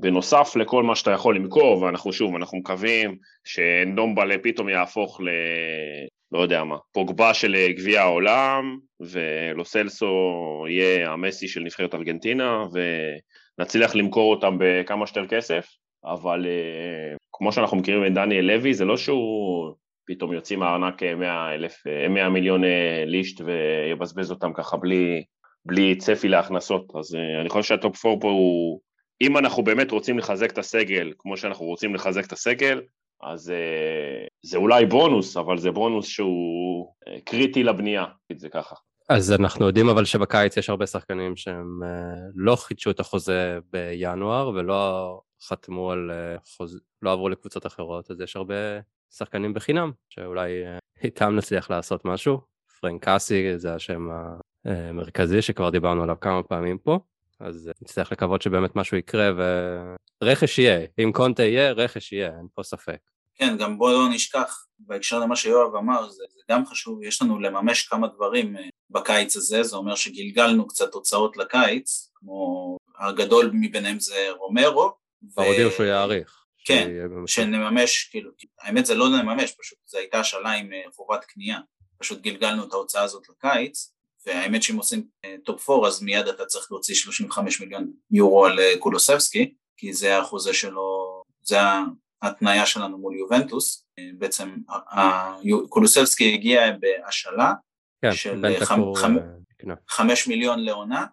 בנוסף לכל מה שאתה יכול למכור, ואנחנו שוב, אנחנו מקווים שאנדומבלה פתאום יהפוך ל... לא יודע מה, פוגבה של גביע העולם, ולוסלסו יהיה המסי של נבחרת ארגנטינה, ונצליח למכור אותם בכמה שיותר כסף, אבל אה, כמו שאנחנו מכירים את דניאל לוי, זה לא שהוא פתאום יוצאים מהארנק 100, 100 100 מיליון אה, לישט ויבזבז אותם ככה בלי, בלי צפי להכנסות. אז אה, אני חושב שהטופ 4 פה הוא, אם אנחנו באמת רוצים לחזק את הסגל כמו שאנחנו רוצים לחזק את הסגל, אז אה, זה אולי בונוס, אבל זה בונוס שהוא קריטי לבנייה, נגיד זה ככה. אז אנחנו יודעים אבל שבקיץ יש הרבה שחקנים שהם לא חידשו את החוזה בינואר ולא חתמו על חוזה, לא עברו לקבוצות אחרות, אז יש הרבה שחקנים בחינם, שאולי אה, איתם נצליח לעשות משהו. פרנק קאסי זה השם המרכזי שכבר דיברנו עליו כמה פעמים פה, אז אה, נצטרך לקוות שבאמת משהו יקרה ורכש יהיה, אם קונטה יהיה, רכש יהיה, אין פה ספק. כן, גם בוא לא נשכח, בהקשר למה שיואב אמר, זה, זה גם חשוב, יש לנו לממש כמה דברים אה, בקיץ הזה, זה אומר שגלגלנו קצת תוצאות לקיץ, כמו הגדול מביניהם זה רומרו. כבר הודיעו שהוא יאריך. כן, שנממש, כאילו, האמת זה לא נממש, פשוט זו הייתה השאלה עם אה, חובת קנייה, פשוט גלגלנו את ההוצאה הזאת לקיץ, והאמת שאם עושים טופ אה, 4 אז מיד אתה צריך להוציא 35 מיליון יורו על אה, קולוסבסקי, כי זה החוזה שלו, זה ההתניה שלנו מול יובנטוס, בעצם קולוסבסקי הגיע בהשאלה כן, של 5 מיליון לעונה,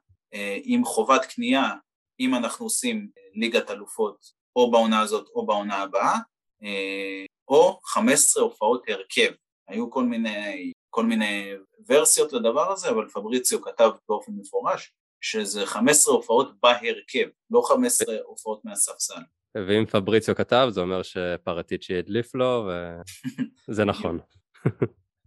עם חובת קנייה, אם אנחנו עושים ליגת אלופות או בעונה הזאת או בעונה הבאה, אה, או 15 הופעות הרכב. היו כל מיני, כל מיני ורסיות לדבר הזה, אבל פבריציו כתב באופן מפורש שזה 15 הופעות בהרכב, לא 15 הופעות מהספסל. ואם פבריציו כתב, זה אומר שפרטיצ'י הדליף לו, וזה *laughs* נכון.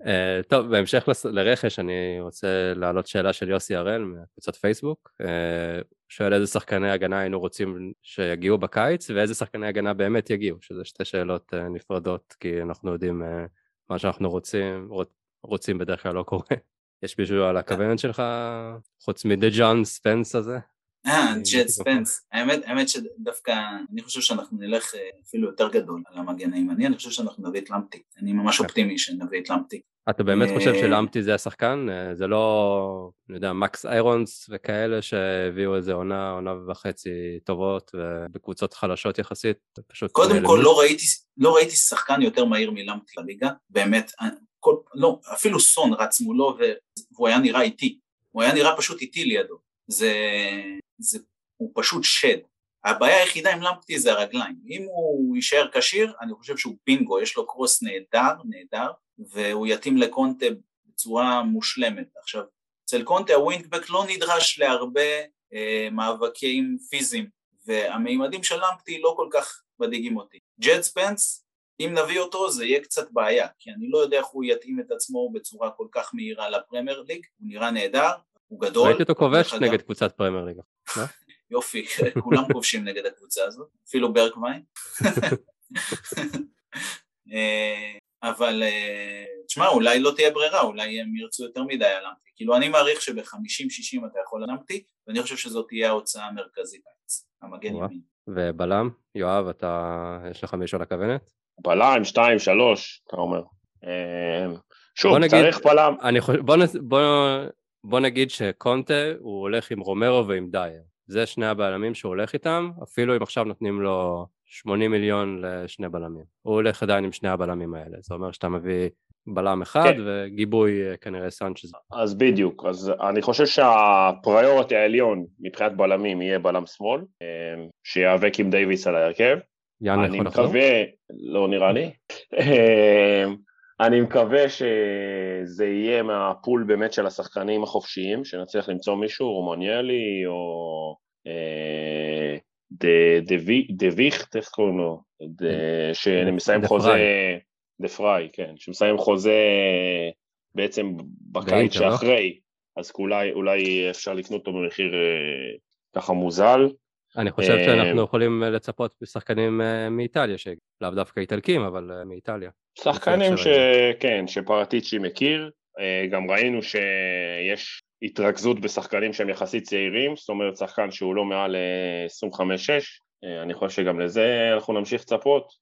Uh, טוב, בהמשך לרכש אני רוצה להעלות שאלה של יוסי הראל מקבוצת פייסבוק. Uh, שואל איזה שחקני הגנה היינו רוצים שיגיעו בקיץ ואיזה שחקני הגנה באמת יגיעו, שזה שתי שאלות uh, נפרדות, כי אנחנו יודעים uh, מה שאנחנו רוצים, רוצים בדרך כלל לא קורה. יש מישהו על הכוונת שלך, חוץ מדה ג'ון ספנס הזה? אה, ג'ט ספנס. האמת, האמת שדווקא, אני חושב שאנחנו נלך אפילו יותר גדול על המגן הימני, אני חושב שאנחנו נביא את למפטי. אני ממש כן. אופטימי שנביא את למפטי. אתה באמת חושב שלמפטי זה השחקן? אה, זה לא, אני יודע, מקס איירונס וכאלה שהביאו איזה עונה, עונה וחצי טובות ובקבוצות חלשות יחסית, פשוט... קודם כל לא ראיתי, לא ראיתי שחקן יותר מהיר מלמפטי בליגה, באמת, אה, כל, לא, אפילו סון רץ מולו והוא היה נראה איטי, הוא היה נראה פשוט איטי לידו, זה, זה, הוא פשוט שד. הבעיה היחידה עם למפטי זה הרגליים, אם הוא יישאר כשיר, אני חושב שהוא בינגו, יש לו קרוס נהדר, נהדר, והוא יתאים לקונטה בצורה מושלמת. עכשיו, אצל קונטה הווינגבק לא נדרש להרבה אה, מאבקים פיזיים, והמימדים של למפטי לא כל כך מדאיגים אותי. ג'ט ספנס, אם נביא אותו זה יהיה קצת בעיה, כי אני לא יודע איך הוא יתאים את עצמו בצורה כל כך מהירה לפרמייר ליג, הוא נראה נהדר, הוא גדול. ראיתי אותו כובש נגד קבוצת פרמייר ליג. לא? *laughs* יופי, כולם כובשים נגד הקבוצה הזאת, אפילו ברקווין. *laughs* אה, אבל אה, תשמע, אולי לא תהיה ברירה, אולי הם ירצו יותר מדי על אמפטי. כאילו אני מעריך שב-50-60 אתה יכול על אמפטי, ואני חושב שזאת תהיה ההוצאה המרכזית, המגן ימין. ובלם, יואב, אתה, יש לך מישהו על הכוונת? בלם, 2-3, אתה אומר. אה, שוב, צריך בלם. אני חושב, בוא, בוא, נגיד שקונטה הוא הולך עם רומרו ועם דייר. זה שני הבלמים שהוא הולך איתם, אפילו אם עכשיו נותנים לו 80 מיליון לשני בלמים. הוא הולך עדיין עם שני הבלמים האלה, זה אומר שאתה מביא בלם אחד כן. וגיבוי אה, כנראה סנצ'ז. אז בדיוק, אז אני חושב שהפריורטי העליון מבחינת בלמים יהיה בלם שמאל, אה, שיאבק עם דייוויס על ההרכב. יאן יכול לחזור? אני מקווה, לא נראה לי. אה, אני מקווה שזה יהיה מהפול באמת של השחקנים החופשיים, שנצליח למצוא מישהו, רומניאלי או דה ויכט, איך קוראים לו? שמסיים חוזה, דה פריי, כן, שמסיים חוזה בעצם בקיץ לא? שאחרי, אז אולי, אולי אפשר לקנות אותו במחיר אה, ככה מוזל. אני חושב שאנחנו יכולים לצפות בשחקנים אה, מאיטליה, שלאו דווקא איטלקים, אבל אה, מאיטליה. שחקנים ש... כן, שפרטיצ'י מכיר, אה, גם ראינו שיש התרכזות בשחקנים שהם יחסית צעירים, זאת אומרת שחקן שהוא לא מעל 25-6, אה, אני חושב שגם לזה אנחנו נמשיך לצפות,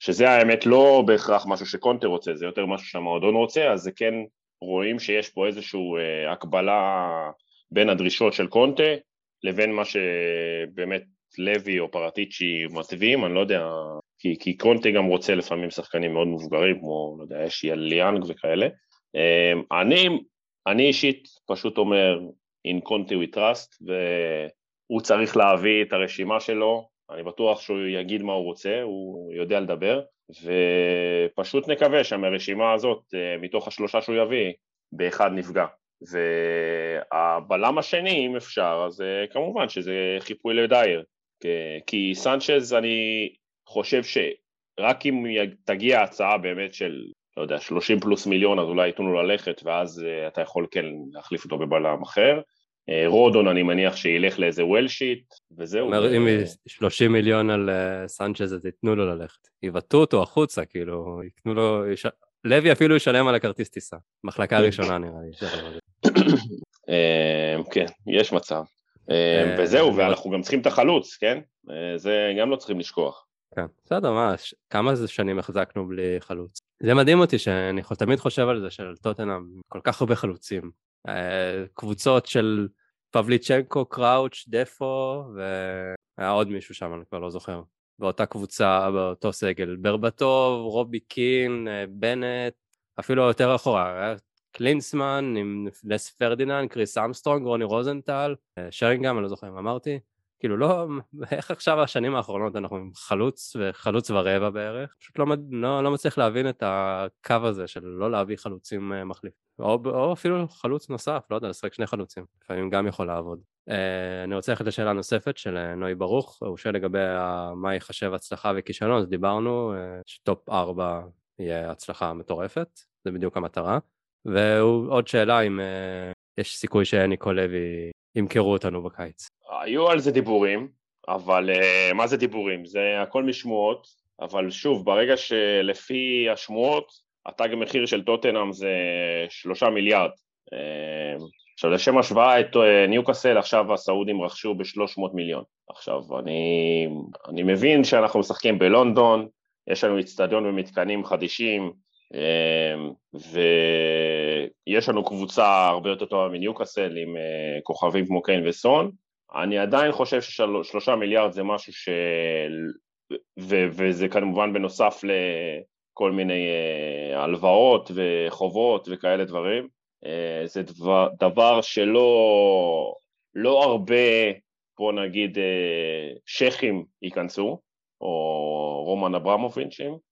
שזה האמת לא בהכרח משהו שקונטר רוצה, זה יותר משהו שהמועדון רוצה, אז זה כן רואים שיש פה איזושהי הקבלה בין הדרישות של קונטה לבין מה שבאמת לוי או פרטיצ'י מתווים, אני לא יודע, כי, כי קונטה גם רוצה לפעמים שחקנים מאוד מבוגרים, כמו, לא יודע, יש ליאנג וכאלה. אמ, אני, אני אישית פשוט אומר, in קונטה we trust, והוא צריך להביא את הרשימה שלו, אני בטוח שהוא יגיד מה הוא רוצה, הוא יודע לדבר, ופשוט נקווה שמהרשימה הזאת, אה, מתוך השלושה שהוא יביא, באחד נפגע. והבלם השני, אם אפשר, אז אה, כמובן שזה חיפוי לדייר. כי סנצ'ז, אני חושב שרק אם תגיע הצעה באמת של, לא יודע, 30 פלוס מיליון, אז אולי ייתנו לו ללכת, ואז uh, אתה יכול כן להחליף אותו בבלם אחר. Uh, רודון, אני מניח שילך לאיזה וויל שיט, וזהו. אומר, אם 30 מיליון על uh, סנצ'ז, אז ייתנו לו ללכת. יבטאו אותו החוצה, כאילו, ייתנו לו... לוי אפילו ישלם על הכרטיס טיסה. מחלקה כן. ראשונה נראה לי. *coughs* כן, יש מצב. וזהו, ואנחנו גם צריכים את החלוץ, כן? זה גם לא צריכים לשכוח. כן, בסדר, מה, ש... כמה זה שנים החזקנו בלי חלוץ? זה מדהים אותי שאני תמיד חושב על זה של טוטנאם, כל כך הרבה חלוצים. אה, קבוצות של פבליוצ'נקו, קראוץ', דפו, והיה עוד מישהו שם, אני כבר לא זוכר. באותה קבוצה, באותו סגל. ברבטוב, רובי קין, אה, בנט, אפילו יותר אחורה, היה קלינסמן עם לס פרדיננד, קריס ארמסטרונג, רוני רוזנטל, אה, שרינגהם, אני לא זוכר אם אמרתי. כאילו לא, *laughs* איך עכשיו השנים האחרונות אנחנו עם חלוץ וחלוץ ורבע בערך, פשוט לא, לא, לא מצליח להבין את הקו הזה של לא להביא חלוצים אה, מחליף, או, או אפילו חלוץ נוסף, לא יודע, לשחק שני חלוצים, לפעמים גם יכול לעבוד. Uh, אני רוצה ללכת לשאלה נוספת של נוי ברוך, הוא שואל לגבי מה ייחשב הצלחה וכישלון, אז דיברנו שטופ 4 יהיה הצלחה מטורפת, זה בדיוק המטרה, ועוד שאלה אם uh, יש סיכוי שניקו לוי ימכרו אותנו בקיץ. היו על זה דיבורים, אבל uh, מה זה דיבורים? זה הכל משמועות, אבל שוב, ברגע שלפי השמועות, התג מחיר של טוטנאם זה שלושה מיליארד. Uh, עכשיו לשם השוואה את ניוקאסל עכשיו הסעודים רכשו ב-300 מיליון. עכשיו אני, אני מבין שאנחנו משחקים בלונדון, יש לנו אצטדיון ומתקנים חדישים, ויש לנו קבוצה הרבה יותר טובה מניוקאסל עם כוכבים כמו קיין וסון, אני עדיין חושב ששלושה מיליארד זה משהו ש... ו... וזה כמובן בנוסף לכל מיני אה, הלוואות וחובות וכאלה דברים. אה, זה דבר, דבר שלא לא הרבה, בוא נגיד, אה, שכים ייכנסו, או רומן אברמוביצ'ים.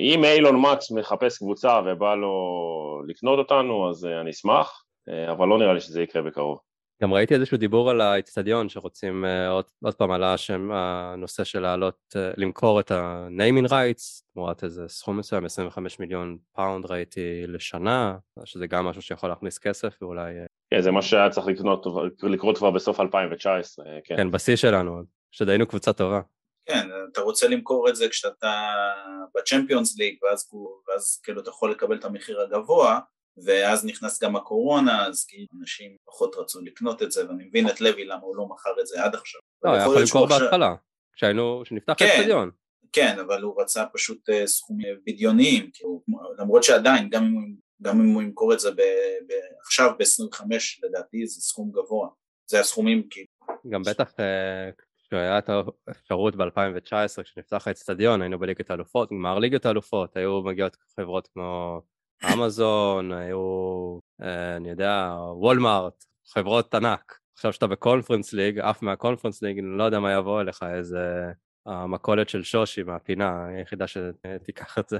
אם אילון מקס מחפש קבוצה ובא לו לקנות אותנו, אז אני אשמח, אבל לא נראה לי שזה יקרה בקרוב. גם ראיתי איזשהו דיבור על האצטדיון שרוצים עוד, עוד פעם עלה השם הנושא של לעלות, למכור את ה-naming rights תמורת איזה סכום מסוים, 25 מיליון פאונד ראיתי לשנה, שזה גם משהו שיכול להכניס כסף ואולי... כן, זה מה שהיה צריך לקנות, לקרות כבר בסוף 2019, כן. כן, בשיא שלנו, כשהיינו קבוצה טובה. כן, אתה רוצה למכור את זה כשאתה בצ'מפיונס ליג ואז, ואז כאילו אתה יכול לקבל את המחיר הגבוה ואז נכנס גם הקורונה, אז כאילו אנשים פחות רצו לקנות את זה, ואני מבין את לוי למה הוא לא מכר את זה עד עכשיו. לא, היה יכול למכור בהתחלה, כשהיינו, כשנפתח כן, האצטדיון. כן, אבל הוא רצה פשוט uh, סכומים בדיוניים, כאילו, למרות שעדיין, גם אם גם אם הוא ימכור את זה ב, ב, עכשיו ב-25 לדעתי זה סכום גבוה, זה הסכומים כאילו. גם בטח uh, כשהיה את האפשרות ב-2019 כשנפתח האצטדיון היינו בליגת האלופות, גמר ליגת האלופות, היו מגיעות חברות כמו אמזון, היו, אה, אני יודע, וולמארט, חברות ענק. עכשיו שאתה בקונפרנס ליג, אף מהקונפרנס ליג, אני לא יודע מה יבוא אליך, איזה המכולת של שושי מהפינה, היחידה שתיקח את זה.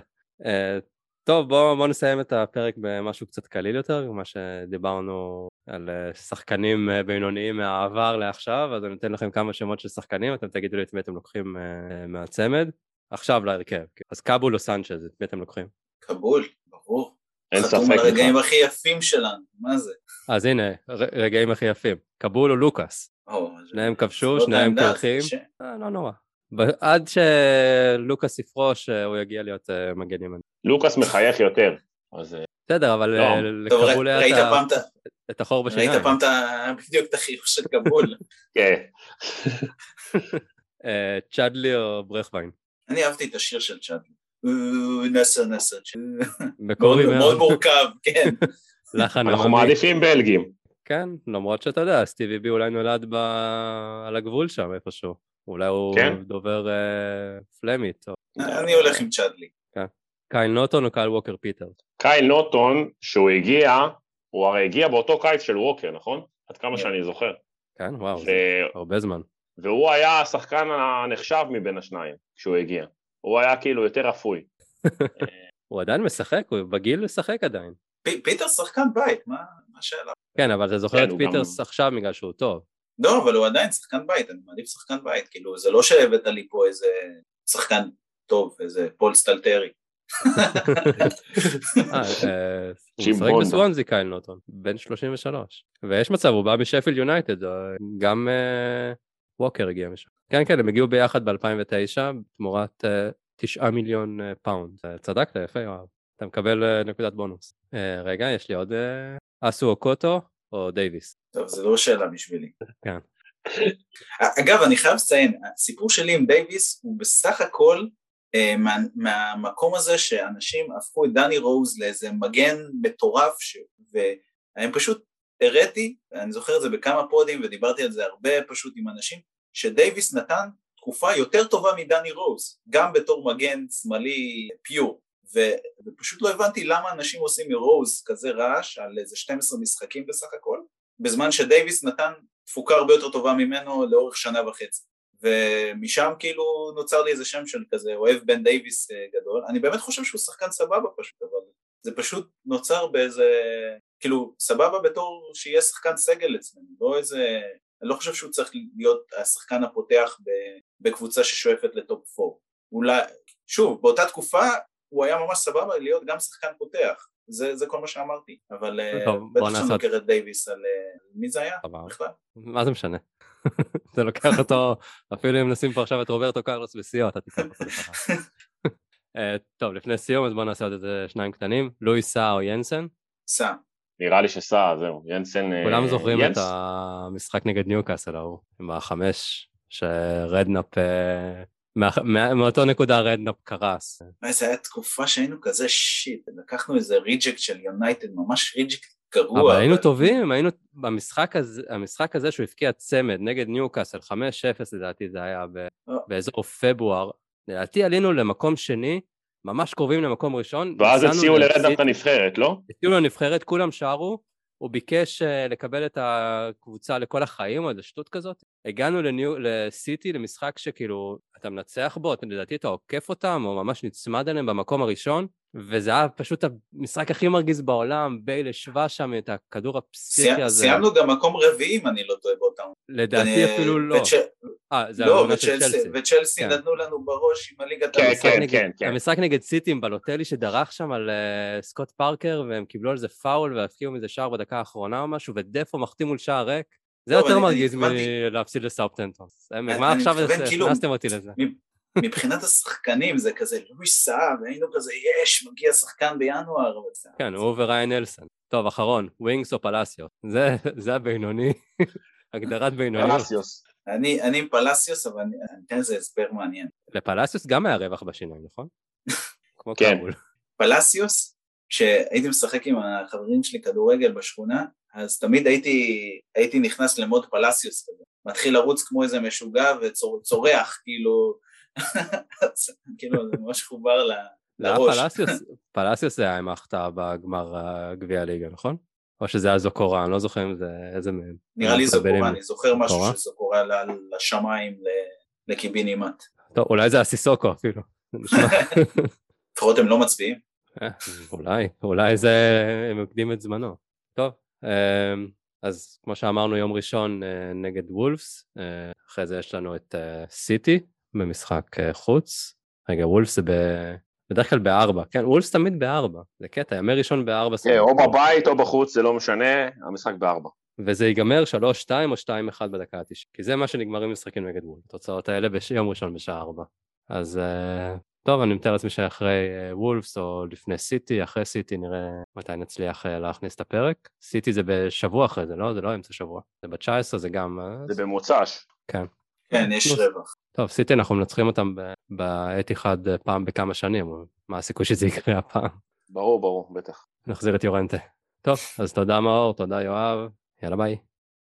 אה, טוב, בואו בוא נסיים את הפרק במשהו קצת קליל יותר, מה שדיברנו על אה, שחקנים בינוניים מהעבר לעכשיו, אז אני אתן לכם כמה שמות של שחקנים, אתם תגידו לי את מי אתם לוקחים מהצמד. עכשיו להרכב, אז קאבול או סנצ'ז, את מי אתם לוקחים? קאבול. ברור. אין ספק. חתום על הרגעים הכי יפים שלנו, מה זה? אז הנה, רגעים הכי יפים. קבול או לוקאס? שניהם כבשו, שניהם קרחים. אה, לא נורא. עד שלוקאס יפרוש, הוא יגיע להיות מגן ימני. לוקאס מחייך יותר. אז... בסדר, אבל לקבול היה את החור בשיניים. ראית פעם בדיוק את החיוך של קבול. *laughs* כן. *laughs* צ'אדלי או ברכווין? אני אהבתי את השיר של צ'אדלי. נסר נסר. מקורי מאוד מורכב, כן. *laughs* אנחנו מעדיפים בלגים. כן, למרות שאתה יודע, סטיבי בי אולי נולד ב... על הגבול שם איפשהו. אולי הוא כן? דובר אה, פלמית. או... אני הולך עם צ'אדלי. כן. קייל נוטון או קייל ווקר פיטר? קייל נוטון, שהוא הגיע, הוא הרי הגיע באותו קיץ של ווקר, נכון? עד כמה כן. שאני זוכר. כן, וואו, ו... זה הרבה זמן. והוא היה השחקן הנחשב מבין השניים כשהוא הגיע. הוא היה כאילו יותר אפוי. *laughs* הוא עדיין משחק, הוא בגיל לשחק עדיין. פיטר שחקן בית, מה השאלה? כן, אבל אתה זוכר כן, את פיטרס עכשיו בגלל שהוא טוב. לא, אבל הוא עדיין שחקן בית, אני מעדיף שחקן בית, כאילו זה לא שהבאת לי פה איזה שחקן טוב, איזה פול סטלטרי. *laughs* אה, אה, הוא משחק בסוונזי קייל נוטון, בן 33. ויש מצב, הוא בא משפילד יונייטד, גם אה, ווקר הגיע משם. כן, כן, הם הגיעו ביחד ב-2009 תמורת 9 מיליון פאונד. צדקת, יפה יואב. אתה מקבל נקודת בונוס. רגע, יש לי עוד אסו אוקוטו או דייוויס. טוב, זה לא שאלה בשבילי. כן. *laughs* אגב, אני חייב לציין, הסיפור שלי עם דייוויס הוא בסך הכל אה, מה, מהמקום הזה שאנשים הפכו את דני רוז לאיזה מגן מטורף, ש... והם פשוט הראתי, אני זוכר את זה בכמה פודים ודיברתי על זה הרבה פשוט עם אנשים, שדייוויס נתן תפוקה יותר טובה מדני רוז, גם בתור מגן שמאלי pure. ו, ופשוט לא הבנתי למה אנשים עושים מרוז כזה רעש על איזה 12 משחקים בסך הכל, בזמן שדייוויס נתן תפוקה הרבה יותר טובה ממנו לאורך שנה וחצי. ומשם כאילו נוצר לי איזה שם של כזה אוהב בן דייוויס אה, גדול, אני באמת חושב שהוא שחקן סבבה פשוט, אבל זה פשוט נוצר באיזה, כאילו סבבה בתור שיהיה שחקן סגל אצלנו, לא איזה, אני לא חושב שהוא צריך להיות השחקן הפותח בקבוצה ששואפת לטופ 4. אולי, שוב, באותה תקופה הוא היה ממש סבבה להיות גם שחקן פותח, זה, זה כל מה שאמרתי, אבל אה, טוב, בטח שאני מכיר את דייוויס על אה, מי זה היה בכלל? מה זה משנה? *laughs* זה לוקח אותו, אפילו אם נשים פה עכשיו את רוברטו קרלוס בשיאו, אתה תיקח אותו לך. *laughs* אה, טוב, לפני סיום, אז בואו נעשה עוד איזה שניים קטנים. לואי סאהה או ינסן? סא. נראה לי שסאהה, זהו, ינסן... כולם זוכרים את המשחק נגד ניוקאסל ההוא, עם החמש, שרדנאפ מאותו נקודה רדנאפ קרס. זה היה תקופה שהיינו כזה shit, לקחנו איזה reject של יונייטד, ממש reject גרוע. אבל היינו טובים, היינו במשחק הזה, המשחק הזה שהוא הפקיע צמד נגד ניוקאסל, 5-0 לדעתי זה היה אה. באזור פברואר, לדעתי עלינו למקום שני, ממש קרובים למקום ראשון. ואז הציעו לרדנאפ את הנבחרת, לא? הציעו לנבחרת, כולם שרו, הוא ביקש uh, לקבל את הקבוצה לכל החיים או איזה שטות כזאת. הגענו לניו, לסיטי למשחק שכאילו אתה מנצח בו, לדעתי אתה עוקף אותם או ממש נצמד אליהם במקום הראשון, וזה היה פשוט המשחק הכי מרגיז בעולם, בייל השווה שם את הכדור הפסיכי הזה. סיימנו גם מקום רביעי אם אני לא טועה באותם. לדעתי אפילו לא. אה, זה לא, וצ'לסי, וצ'לסי כן. נתנו לנו בראש עם הליגת כן, כן, כן, כן. המשחק נגד סיטי עם באלוטלי שדרך שם על uh, סקוט פארקר והם קיבלו על זה פאול והפקיעו מזה שער בדקה האחרונה או משהו ודפו מחטיא מול שער ריק. זה לא, יותר מרגיז מלהפסיד לסאות'המפטון. מה עכשיו כאילו, הכנסתם אותי לזה? מבחינת השחקנים זה כזה לואי סאהה, והיינו כזה יש, מגיע שחקן בינואר. כן, הוא וריאן נלסן. טוב, אחרון, ווינגס או פלסיוס. זה הבינוני, *laughs* הגדרת בינוניות. פלסיוס. אני, אני עם פלסיוס, אבל אני אתן לזה הסבר מעניין. לפלסיוס גם היה רווח בשיניים, נכון? *laughs* כמו כן. פלסיוס, כשהייתי משחק עם החברים שלי כדורגל בשכונה, אז תמיד הייתי, הייתי נכנס ל mode פלסיוס כזה. מתחיל לרוץ כמו איזה משוגע וצורח, כאילו, כאילו זה ממש חובר לראש. פלסיוס זה היה עם ההחטאה בגמר גביע הליגה, נכון? או שזה היה זוקורה, אני לא זוכר אם זה איזה מהם. נראה לי זוקורה, אני זוכר משהו שזוקורה לשמיים לקיבינימט. טוב, אולי זה הסיסוקו אפילו. *laughs* לפחות הם לא מצביעים. אה, אולי, אולי זה, מקדים את זמנו. טוב, אמ, אז כמו שאמרנו יום ראשון אה, נגד וולפס, אה, אחרי זה יש לנו את סיטי במשחק חוץ. רגע, וולפס זה ב... בדרך כלל בארבע, כן, וולפס תמיד בארבע, זה קטע, ימי ראשון בארבע. כן, או בבית או בחוץ, זה לא משנה, המשחק בארבע. וזה ייגמר 3-2 או 2-1 בדקה ה-90, כי זה מה שנגמרים משחקים נגד וולף, התוצאות האלה ביום ראשון בשעה 4. אז uh, טוב, אני מתאר לעצמי שאחרי uh, וולפס או לפני סיטי, אחרי סיטי נראה מתי נצליח uh, להכניס את הפרק. סיטי זה בשבוע אחרי זה, לא? זה לא אמצע שבוע. זה ב-19, זה גם... זה במוצ"ש. כן. כן, יש רווח. טוב, סיטי אנחנו מנצחים אותם בעת אחד פעם בכמה שנים, מה הסיכוי שזה יקרה הפעם? ברור, ברור, בטח. נחזיר את יורנטה. טוב, אז תודה מאור, תודה יואב, יאללה ביי.